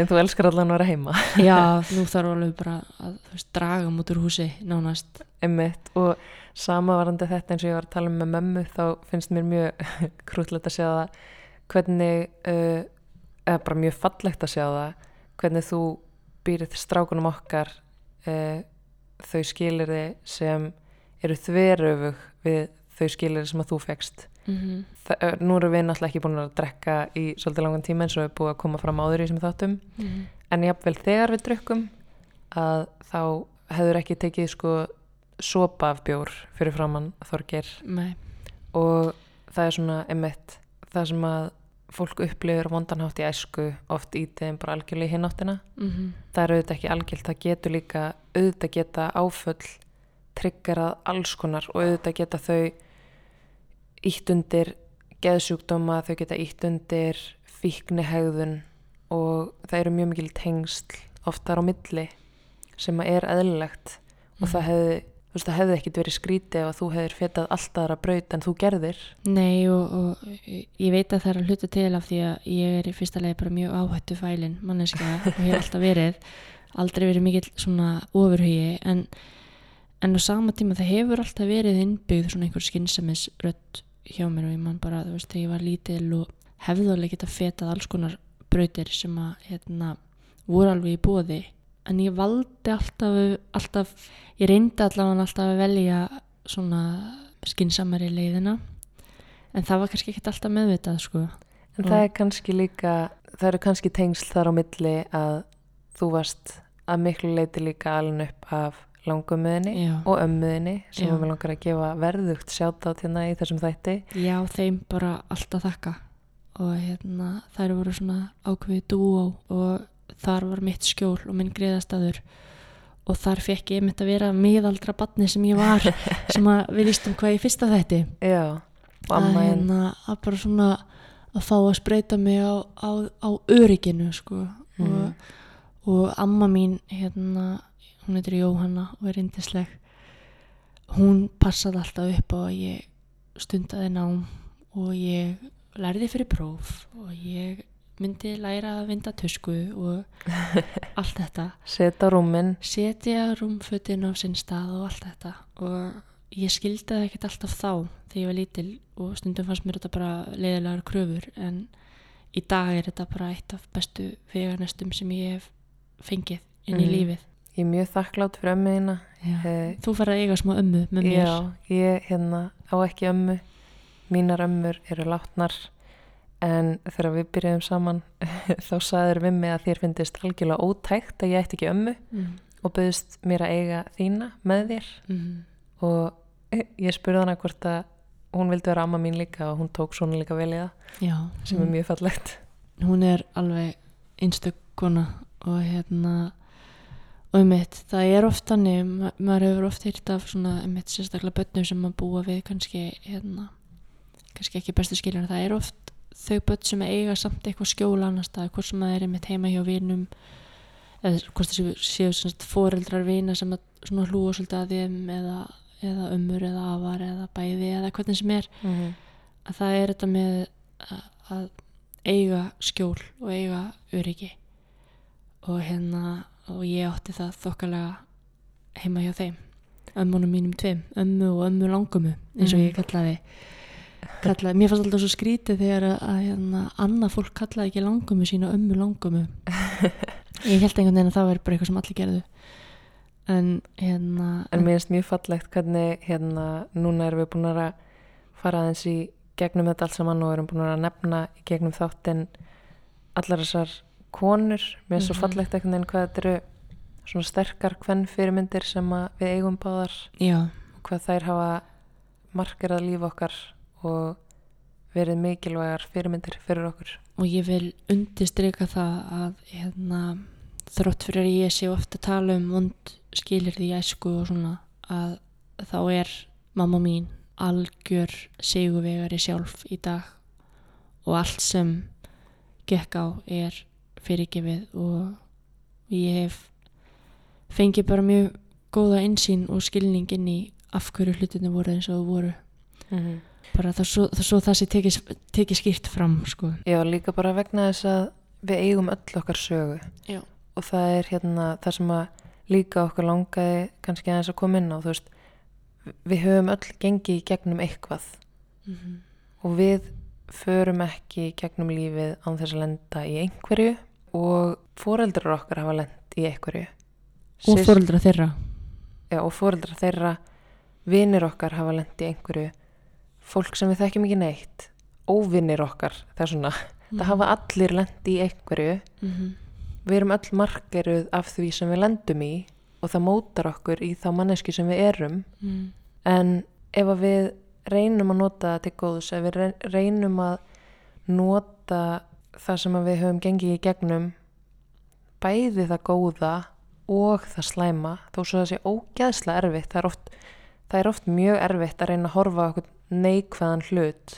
en þú elskar allan að vera heima Já, nú þarf alveg bara að veist, draga mútur húsi nánast Einmitt. og samavarandi þetta eins og ég var að tala um með mömmu þá finnst mér mjög krútlegt að sjá það hvernig uh, eða bara mjög fallegt að sjá það hvernig þú býrið strákunum okkar uh, þau skilirði sem eru þveröfug við þau skilirði sem að þú fegst mm -hmm. Það, nú eru við náttúrulega ekki búin að drekka í svolítið langan tíma eins og er búið að koma fram áður í sem þáttum mm -hmm. en jáfnvel þegar við drukkum að þá hefur ekki tekið sko sopa af bjór fyrir framann þorgir Nei. og það er svona emitt það sem að fólk upplifir vondanhátt í æsku oft í þeim bara algjörlega í hináttina mm -hmm. það er auðvitað ekki algjörlega, það getur líka auðvitað geta áföll triggerað alls konar og auðvitað geta þau ítt undir geðsjúkdóma, þau geta ítt undir fíknihegðun og það eru mjög mikil tengsl oftar á milli sem er eðlilegt. Mm. og það hefði þú veist það hefði ekkit verið skrítið ef þú hefðir fetað alltaf aðra braut en þú gerðir. Nei og, og ég veit að það er að hluta til af því að ég er í fyrsta leið bara mjög áhættu fælin manneska og ég hef alltaf verið. Aldrei verið mikill svona ofurhugi en, en á sama tíma það hefur alltaf verið innbyggð svona einhver skynnsamis rött hjá mér og ég man bara þú veist þegar ég var lítil og hefði alveg geta fetað alls konar brautir sem að hérna voru alveg í bóði en ég valdi alltaf, alltaf ég reyndi allavega alltaf að velja svona skinsamari leiðina. En það var kannski ekki alltaf meðvitað sko. En það er kannski líka það eru kannski tengsl þar á milli að þú varst að miklu leiti líka alveg upp af langumöðinni og ömmuðinni sem við langar að gefa verðugt sjátt á tína í þessum þætti. Já, þeim bara alltaf þakka. Og hérna þær voru svona ákveðið dúó og þar var mitt skjól og minn greiðastadur og þar fekk ég mitt að vera miðaldra badni sem ég var sem að við lístum hvað ég fyrsta þetta Já, að, hérna, að bara svona að fá að spreita mig á, á, á örygginu sko. Mm. og, og amma mín hérna, hún heitir Jóhanna og er indisleg hún passaði alltaf upp á að ég stundaði nám og ég lærði fyrir próf og ég myndi læra að vinda tusku og allt þetta. Setja rúmin setja rúmfötin á sinn stað og allt þetta. Og ég skildi það ekkert alltaf þá þegar ég var lítil og stundum fannst mér þetta bara leiðilegar kröfur en í dag er þetta bara eitt af bestu vegarnestum sem ég hef fengið inn í mm. lífið Ég er mjög þakklátt fyrir ömmuðina eh, Þú fara að eiga smá ömmu með mér. Já, ég hérna á ekki ömmu. Mínar ömmur eru látnar. En þegar við byrjuðum saman þá saður við mig að þér finnist algjörlega ótækt að ég ætti ekki ömmu mm. og byrðist mér að eiga þína með þér. Mm. og ég spurði hana hvort að hún vildi vera amma mín líka og hún tók svona líka vel í það Já, sem er mjög fallegt. Hún er alveg einstökkuna og hérna og um mitt, það er oft þannig ma maður hefur oft hýrt af svona um mitt sérstaklega börnum sem maður búa við kannski hérna kannski ekki bestu skiljar það er oft þau börn sem eiga samt eitthvað skjóla annars það, hvort sem það er einmitt heima hjá vinum eða hvort það séu svona foreldrar vina sem hlúa svolítið að þeim eða, eða ömur eða afar eða bæði eða hvernig sem er. Mm -hmm. að það er þetta með að, að eiga skjól og eiga öryggi. Og hérna og ég átti það þokkalega heima hjá þeim. Ömmunum mínum tveim, ömmu og ömmu langumu eins og Mhm. ég kallaði kallaði, mér fannst alltaf svo skrítið þegar að, að hérna, annað fólk kallaði ekki langumu sína ömmu langumu ég held einhvern veginn að það væri bara eitthvað sem allir gerðu. En hérna En mér finnst mjög fallegt hvernig hérna núna erum við búin að fara aðeins í gegnum þetta allt saman og erum búin að nefna í gegnum þáttinn allar þessar konur. Mér finnst svo Mhm. fallegt einhvern veginn hvað þetta eru svona sterkar hvern fyrirmyndir sem við eigum báðar já, og hvað þær hafa markerað líf okkar og verið mikilvægar fyrirmyndir fyrir okkur. og ég vil undirstryka það að hérna, þrótt fyrir að ég sé ofta tala um vond skilir því æsku og svona að þá er mamma mín algjör sigurvegari sjálf í dag og allt sem gekk á er fyrirgefið og ég hef fengið bara mjög góða einsýn og skilning inn í af hverju hlutinu voru eins og þú voru Mm bara það svo það, svo það sé tekið, tekið skýrt fram sko. Já, líka bara vegna þess að við eigum öll okkar sögu. Já. Og það er hérna það sem að líka okkur langaði kannski aðeins að koma inn á, þú veist, við höfum öll gengið í gegnum eitthvað mm -hmm. og við förum ekki gegnum lífið án þess að lenda í einhverju og foreldrar okkar hafa lend í einhverju. og Sys- fóröldra þeirra Já, og foreldrar þeirra, vinir okkar hafa lend í einhverju, fólk sem við þekkjum ekki neitt, óvinir okkar, það er svona, það hafa allir lend í einhverju mm -hmm. við erum öll margeruð af því sem við lendum í og það mótar okkur í þá manneski sem við erum mm. en ef að við reynum að nota það til góðs ef við re- reynum að nota það sem við höfum gengið í gegnum bæði það góða og það slæma þó svo það sé ógeðslega erfitt það er oft, það er oft mjög erfitt að reyna að horfa okkur neikvæðan hlut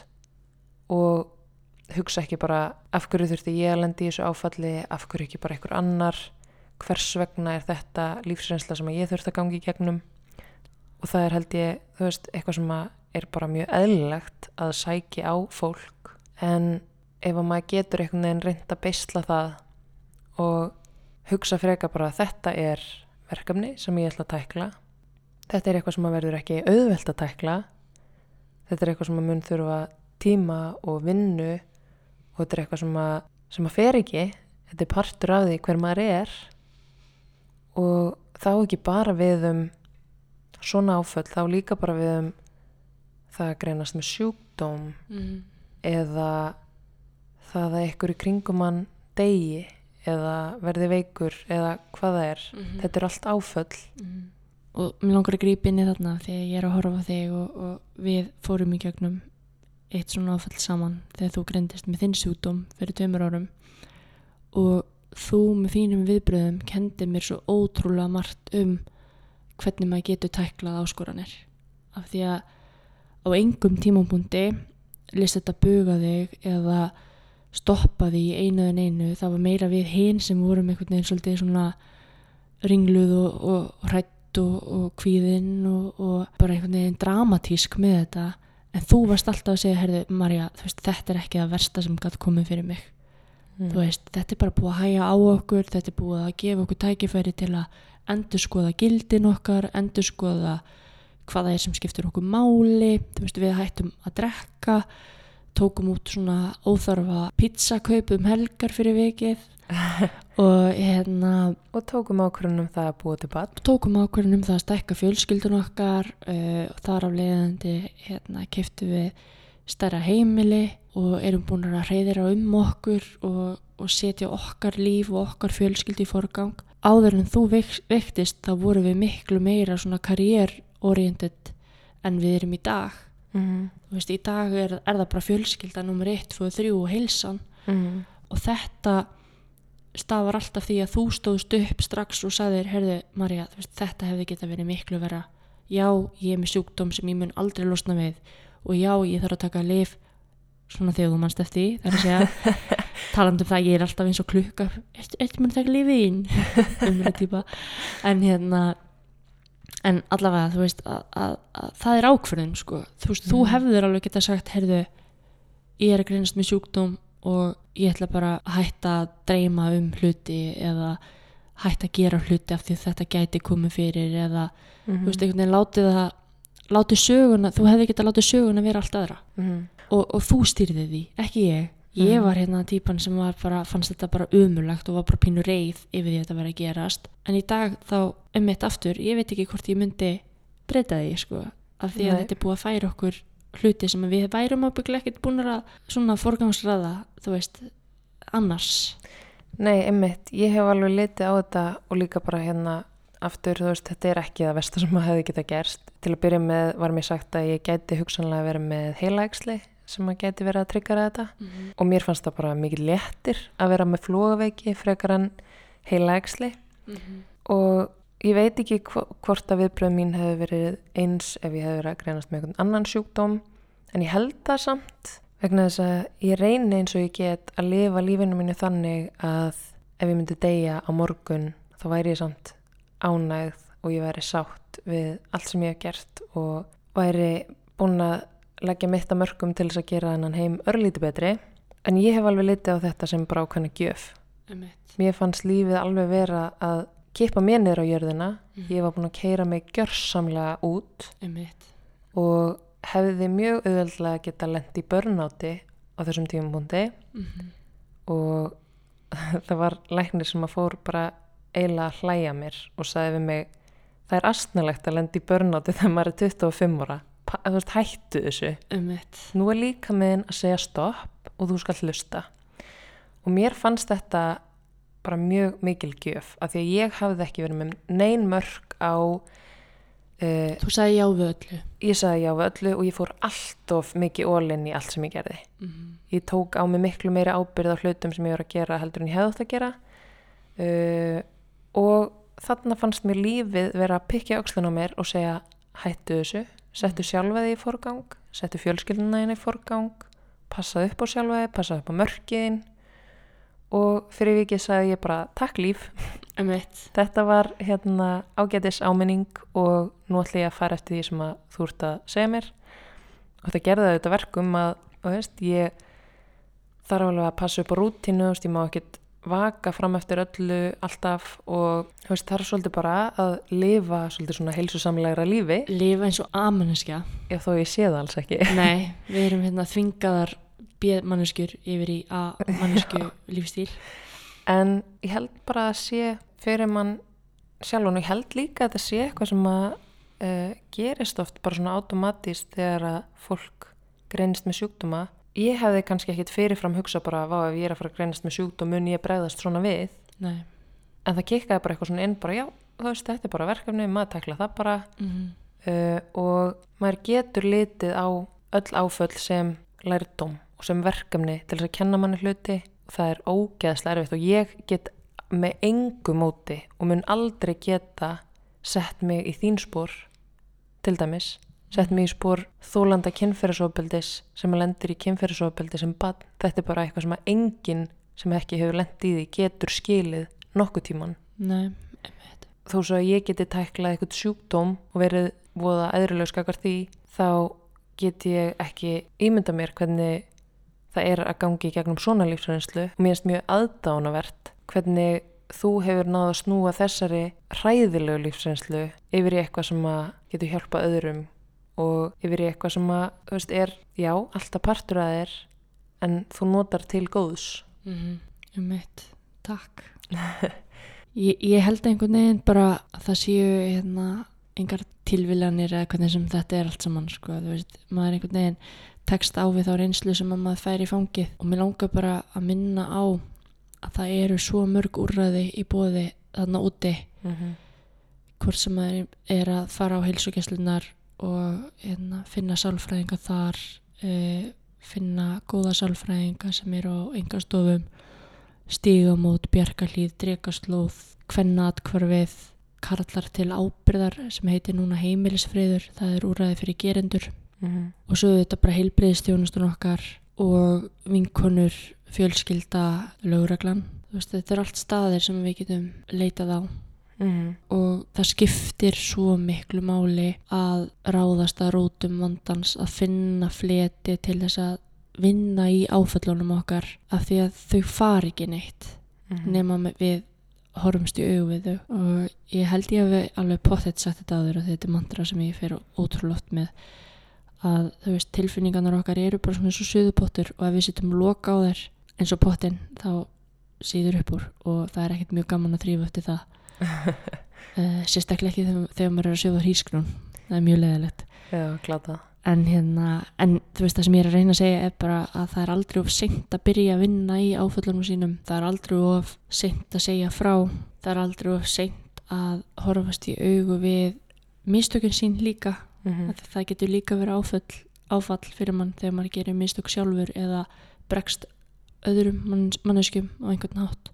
og hugsa ekki bara af hverju þurfti ég að lendi í þessu áfalli af hverju ekki bara einhver annar hvers vegna er þetta lífsreynsla sem ég þurfti að gangi í gegnum? Og það er held ég, þú veist, eitthvað sem er bara mjög eðlilegt að sæki á fólk. En ef að maður getur einhvern veginn reynd að beisla það og hugsa freka bara að þetta er verkefni sem ég ætla að tækla. Þetta er eitthvað sem að verður ekki auðvelt að tækla. Þetta er eitthvað sem að mun þurfa tíma og vinnu og þetta er eitthvað sem að, sem að fer ekki. Þetta er partur af því hver maður er. Og þá ekki bara við um svona áföll, þá líka bara við um það að greinast með sjúkdóm Mm. eða það að ykkur í kringum hann degi eða verði veikur eða hvað það er Mhm. þetta er allt áföll Mm. og mér langar að grípa inn í þarna þegar ég er að horfa á þig og, og við fórum í gegnum eitt svona áfall saman þegar þú greindist með þinn sjúkdóm fyrir tveimur árum og þú með þínum viðbröðum kendi mér svo ótrúlega margt um hvernig maður getur tæklað áskoranir af því að á engum tímapunkti list þetta buga þig eða stoppa þig í einu en einu það var meira við hinn sem vorum einhvern veginn svolítið svona ringluð og, og hrætt og, og kvíðinn og, og bara einhvern veginn dramatísk með þetta. En þú varst alltaf að segja, herðu, Marja veist, þetta er ekki það versta sem gæti komið fyrir mig. Mm. þú veist, þetta er bara búið að hæja á okkur þetta er búið að gefa okkur tækifæri til að endur skoða gildin okkar endur skoða hvað það er sem skiptir okkur máli. Þú veist, við hættum að drekka tókum út svona óþarfa pizzakaup um helgar fyrir vikið og hérna og tókum ákvörðunum það að búa til bad tókum ákvörðin um það að stækka fjölskyldun okkar uh, og þar af leiðandi hérna, keftu við stærra heimili og erum búin að reyðira um okkur og, og setja okkar líf og okkar fjölskyldi í forgang. Áður en þú veiktist þá vorum við miklu meira svona karriéroriented en við erum í dag. Mm. Þú veist, í dag er, er það bara fjölskylda nummer 1, 2, 3 og heilsan. Mm. og þetta stafar alltaf því að þú stóðst upp strax og sagðir, herðu Marja, þetta hefði geta verið miklu vera já, ég er með sjúkdóm sem ég mun aldrei losna við. Og já, ég þarf að taka lif svona þegar þú mannst eftir það er að segja. Talandi um það, ég er alltaf eins og klukka eitt mun taka lifið ín umræð típa en hérna en allavega, þú veist að, að, að það er ákverðin, sko þú veist, þú Mhm. hefðir alveg geta sagt, herðu ég er að greinast með sjúkdóm og ég ætla bara að hætta að dreyma um hluti eða hætt að gera hluti af því að þetta gæti komið fyrir eða Mhm. þú veist, einhvern veginn látið það látið söguna, þú hefði getað látið söguna vera allt aðra Mhm. og, og þú stýrði því, ekki ég ég Mhm. var hérna típan sem var bara fannst þetta bara umulagt og var bara pínu reið yfir því að þetta verið að gerast en í dag þá um mitt aftur, ég veit ekki hvort ég myndi breyta því sko, af því að Nei. þetta er búið að færa okkur hluti sem við værum ábygglega ekkert búin að svona forgangsraða, þú veist annars Nei, einmitt, ég hef alveg litið á þetta og líka bara hérna aftur, þú veist, þetta er ekki það versta sem maður hefði geta gerst. Til að byrja með var mér sagt að ég gæti hugsanlega verið með heilaæksli sem að gæti verið að tryggara þetta. Og mér fannst það bara mikið léttir að vera með flógaveiki frekar en heilaæksli og ég veit ekki hvo- hvort að viðbröð mín hefði verið eins ef ég hefði verið að greinast með einhvern annan sjúkdóm. En ég held það samt vegna þess að ég reyni eins og ég get að lifa lífinu mínu þannig að ef ég myndi deyja á morgun þá væri ég samt ánægð og ég væri sátt við allt sem ég hef gert og væri búin að leggja mitt að mörgum til þess að gera þennan heim örlíti betri en ég hef alveg litið á þetta sem bara ákveðna gjöf. Mér fannst lífið alveg vera að kippa mér niður á jörðina. Ég var búin að keira mig gjörsamlega út og hefði mjög auðveldlega geta lent í börnáti á þessum tímumpunkti og það var læknir sem að fór bara eiginlega að hlæja mér og sagði við mig það er astnalegt að lenda í börnáti þegar maður er 25 ára Pa- þú veist hættu þessu. Nú er líka meðin að segja stopp og þú skal hlusta. Og mér fannst þetta bara mjög mikil gjöf af því að ég hafði ekki verið með nein mörg á uh, Þú sagði já við öllu. ég sagði já við öllu og ég fór allt of mikið ólinn í allt sem ég gerði. Ég tók á mig miklu meiri ábyrð á hlutum sem ég var að gera heldur en ég hefði átt að gera. Uh, og þarna fannst mér lífið vera að pikja öxlun á mér og segja hættu þessu, settu sjálfa þig í forgang settu fjölskylduna þína í forgang passaðu upp á sjálfa þig, passaðu upp á mörkiðin og fyrir vikið sagði ég bara takk líf. Þetta var hérna ágætis áminning og nú ætlum ég að fara eftir því sem að þú ert að segja mér. Og þetta gerði þetta verkum að þú veist, ég þarf alveg að passa upp á veist, ég má ekkert vaka fram eftir öllu alltaf og veist, þarf svolítið bara að lifa svolítið svona heilsusamlegra lífi. Lifa eins og A-manneskja ef þó ég sé það alls ekki. Nei, við erum hérna þvingaðar B-manneskjur yfir í A-mannesku lífstíl. En ég held bara að sé fyrir mann sjálf og ég held líka að þetta sé eitthvað sem að uh, gerist oft bara svona automatist þegar að fólk greinist með sjúkdóma ég hefði kannski ekkit fyrirfram hugsa bara ef ég er að fara að greinast með sjúkdóm mun ég bregðast svona við? Nei. En það kikkaði bara eitthvað svona inn bara já þú veist þetta er bara verkefni, maður takla það bara. Mm uh, og maður getur litið á öll áföll sem lærdóm og sem verkefni til þess að kenna manni hluti. Og það er ógeðslega erfitt og ég get með engu móti og mun aldrei geta sett mig í þín spór til dæmis, sett mig í spór þólanda kynferðisofbeldis sem að lendir í kynferðisofbeldi sem bann þetta er bara eitthvað sem að enginn sem ekki hefur lent í því getur skilið nokkuð tíman Nei, þó svo að ég geti tæklað eitthvað sjúkdóm og verið voða eðrulega skakar því þá get ég ekki ímynda mér hvernig það er að gangi gegnum svona lífsreynslu. Og mér finnst mjög aðdánavert hvernig þú hefur náð að snúa þessari hræðilegu lífsreynslu yfir í eitthvað sem að getur hjálpa öðrum og yfir í eitthvað sem að þú veist, er, já, alltaf partur að þér en þú notar til góðs. Mm um mitt, takk. Ég, ég held einhvern veginn bara að það séu hérna engar tilviljanir eða hvernig sem þetta er allt saman sko, þú veist, maður einhvern veginn tekst á við þá reynslu sem að maður fær í fangið. Og mér langar bara að minna á að það eru svo mörg úrræði í bóði þarna úti. Mm -hmm. hvort sem maður er að fara á heilsugjastlunar og hérna, finna sálfræðinga þar uh, finna góða sálfræðinga sem eru á engastofum stígamót, bjarkalíð, drekaslóð kvennatkvarfið karlar til ábyrðar sem heitir núna heimilisfriður, það er úræði fyrir gerendur. Mm og svo er þetta bara heilbriðstjónustun okkar og vinkonur, fjölskylda, lögreglan. Veist, þetta er allt staðir sem við getum leitað á -hmm. og það skiptir svo miklu máli að ráðast að rótum vandans að finna fleti til þess að vinna í áföllunum okkar af því að þau fari ekki neitt Mhm. nema með- við horfumst í augu við þau og ég held ég hef alveg pottet sagt þetta áður og þetta er mantra sem ég fer ótrúlótt með að þú veist tilfinningarnar okkar eru bara svona og suðupottur og ef við sittum loka á þær eins og pottin þá síður upp úr og það er ekkert mjög gaman að þrýfa eftir það uh, sérstaklega ekki þegar, þegar maður er að sjóða hrísgrún það er mjög leðilegt en hérna, en þú veist það sem ég er að reyna að segja er bara að það er aldrei of seint að byrja að vinna í áföllunum sínum. Það er aldrei of seint að segja frá. Það er aldrei of seint að horfast í augu við mistökun sín líka. Mm mm. það getur líka verið áfall, áfall fyrir mann þegar maður gerir mistök sjálfur eða bregst öðrum mann, manneskjum á einhvern nátt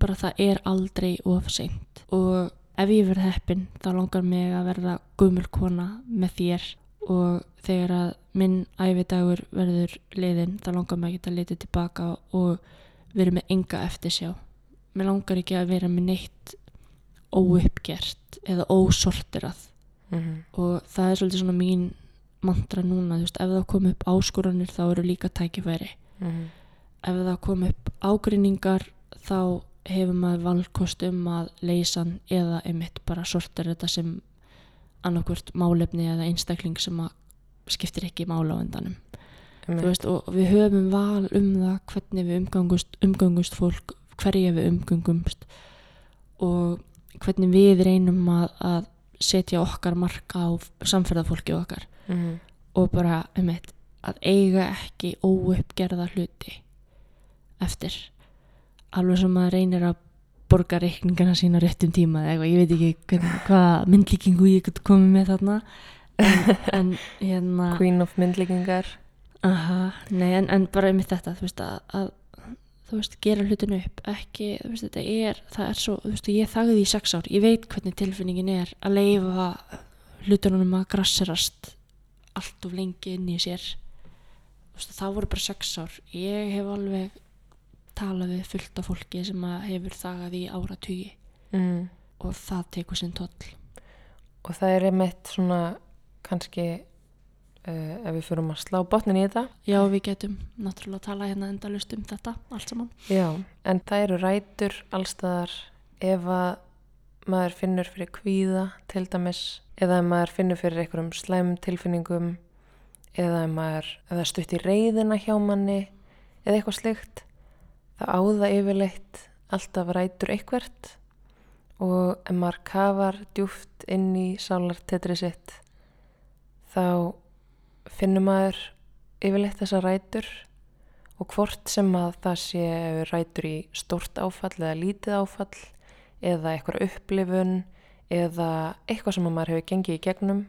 bara það er aldrei of seint. Og ef ég verð heppin þá langar mig að verða gumul kona með þér. Og þegar að minn æfidagur verður liðin þá langar mig að geta litið tilbaka og verið með enga eftirsjá. Mér langar ekki að vera með neitt óuppgert eða ósortirað -hmm. og það er svolítið svona mín mantra núna, þú veist, ef það kom upp áskoranir þá eru líka tækifæri. Mm ef það kom upp ágrinningar þá hefur maður valkost um að leysan eða einmitt bara sortir þetta sem annarkvört málefni eða einstakling sem skiptir ekki mála á endanum. Veist, og við höfum val um það hvernig við umgangust, umgangust fólk hverja við umgangumst og hvernig við reynum að, að setja okkar marka á samferðafólki okkar. -hmm. og bara um eitt að eiga ekki óuppgerða hluti eftir alveg sem maður reynir að borga reikningana sína réttum tíma eða eitthvað, ég veit ekki hvern, hvaða myndlíkingu ég get komið með þarna en, en hérna Queen of myndlíkingar. Aha, nei, en, en bara um þetta, þú veist, að, að þú veist, gera hlutinu upp, ekki, þú veist, þetta er, það er svo, þú veist, ég þagði í sex ár, ég veit hvernig tilfinningin er að leifa hlutunum að grasserast allt of lengi inn í sér, þú veist, það voru bara sex ár, ég hef alveg talað við fullt af fólki sem hefur þagað í áratugi Mm. og það tekur sinn toll. Og það er einmitt svona kannski uh, ef við fyrum að slá botnin í þetta. Já, við getum náttúrulega að tala hérna endalust um þetta, allt saman. Já, en það eru rætur allstaðar ef að maður finnur fyrir kvíða til dæmis eða ef maður finnur fyrir einhverjum slæmum tilfinningum eða ef maður er stutt í reyðina hjá manni eða eitthvað slikt það áða yfirleitt alltaf rætur eitthvert og ef maður kafar djúft inn í sálartetri sitt þá finnur maður yfirleitt þessa rætur og hvort sem að það sé rætur í stórt áfall eða lítið áfall eða eitthvað upplifun eða eitthvað sem að maður hefur gengið í gegnum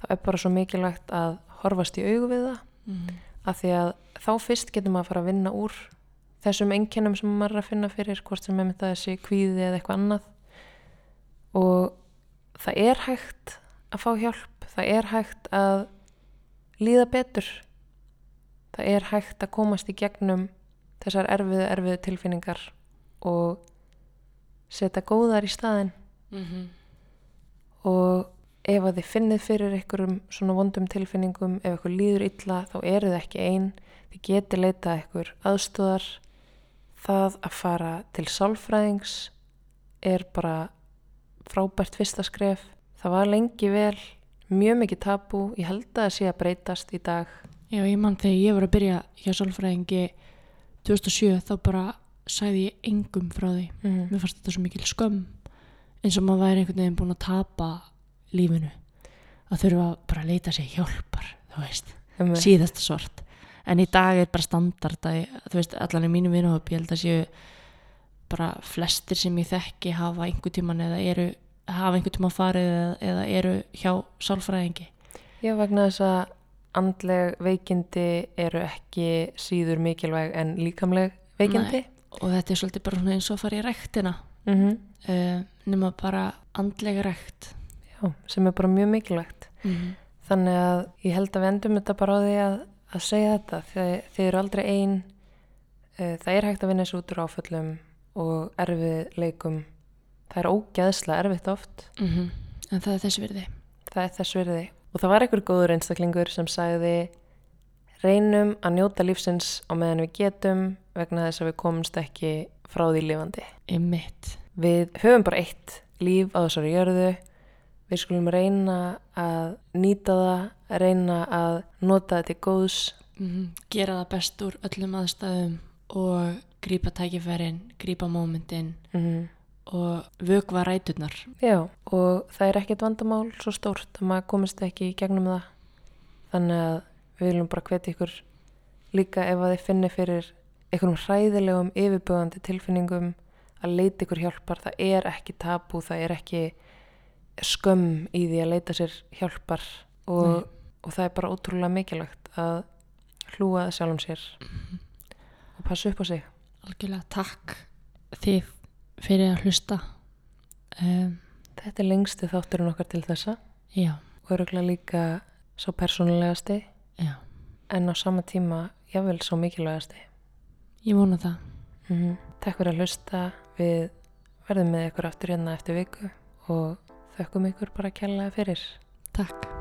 þá er bara svo mikilvægt að horfast í augu við það Mm. af því að þá fyrst getur maður að fara að vinna úr þessum einkennum sem maður er að finna fyrir hvort sem með þessi kvíði eða eitthvað annað. Og það er hægt að fá hjálp það er hægt að líða betur það er hægt að komast í gegnum þessar erfiðu, erfiðu tilfinningar og setja góðar í staðin Mm og ef að þið finnið fyrir einhverjum svona vondum tilfinningum ef eitthvað líður illa þá eru þið ekki einn þið geti leitað einhver aðstóðar það að fara til sálfræðings er bara frábært fyrsta skref það var lengi vel mjög mikið tabú ég held að það sé að breytast í dag Já, ég mann þegar ég var að byrja hjá sálfræðingi 2007 þá bara sagði ég engum frá því. mm. Mér fannst þetta svo mikil skömm eins og maður væri einhvern veginn búin að tapa lífinu. Að þurfa bara að leita sér hjálpar, þú veist, um, síðasta sort. En í dag er bara standard að, þú veist, allan í mínu vinuhóp, ég held að séu bara flestir sem ég þekki hafa einhver tíman eða eru, hafa einhver tíman farið eða, eða eru hjá sálfræðingi. Já, vegna þess að andleg veikindi eru ekki síður mikilvæg en líkamleg veikindi Og þetta er svolítið bara eins og fara í rektina. mm uh, nema bara andlega rekt Já, sem er bara mjög mikilvægt mm. Þannig að ég held að við endum þetta bara á því að, að segja þetta þegar þið eru aldrei ein það er hægt að vinna þessu út úr áföllum og erfið leikum. Það er ógeðslega erfitt oft. Mm en það er þessi virði. Það er þess virði. Og það var einhver góður einstaklingur sem sagði reynum að njóta lífsins á meðan við getum vegna þess að við komumst ekki frá því lifandi. Einmitt. við höfum bara eitt líf á þessari jörðu við skulum reyna að nýta það reyna að nota þetta í góðs Mhm. gera það best úr öllum aðstæðum og grípa tækifærin, grípa mómentin mm og vökva ræturnar. Já, og það er ekkert vandamál svo stórt að maður komist ekki í gegnum það. Þannig að við viljum bara hvetja ykkur líka ef að þið finnir fyrir einhverjum hræðilegum yfirböðandi tilfinningum að leita ykkur hjálpar. Það er ekki tabú, það er ekki skömm í því að leita sér hjálpar og, og það er bara ótrúlega mikilvægt að hlúa að sjálfum sér og passa upp á sig. Algjörlega takk þið fyrir að hlusta. Um, Þetta er lengsti þátturinn okkar til þessa já, og öruglega líka svo persónulegasti já, en á sama tíma jável svo mikilvægasti. ég vona það. Mm Takk fyrir að hlusta. Við verðum með ykkur aftur hérna eftir viku og þökkum ykkur bara kærlega fyrir. Takk.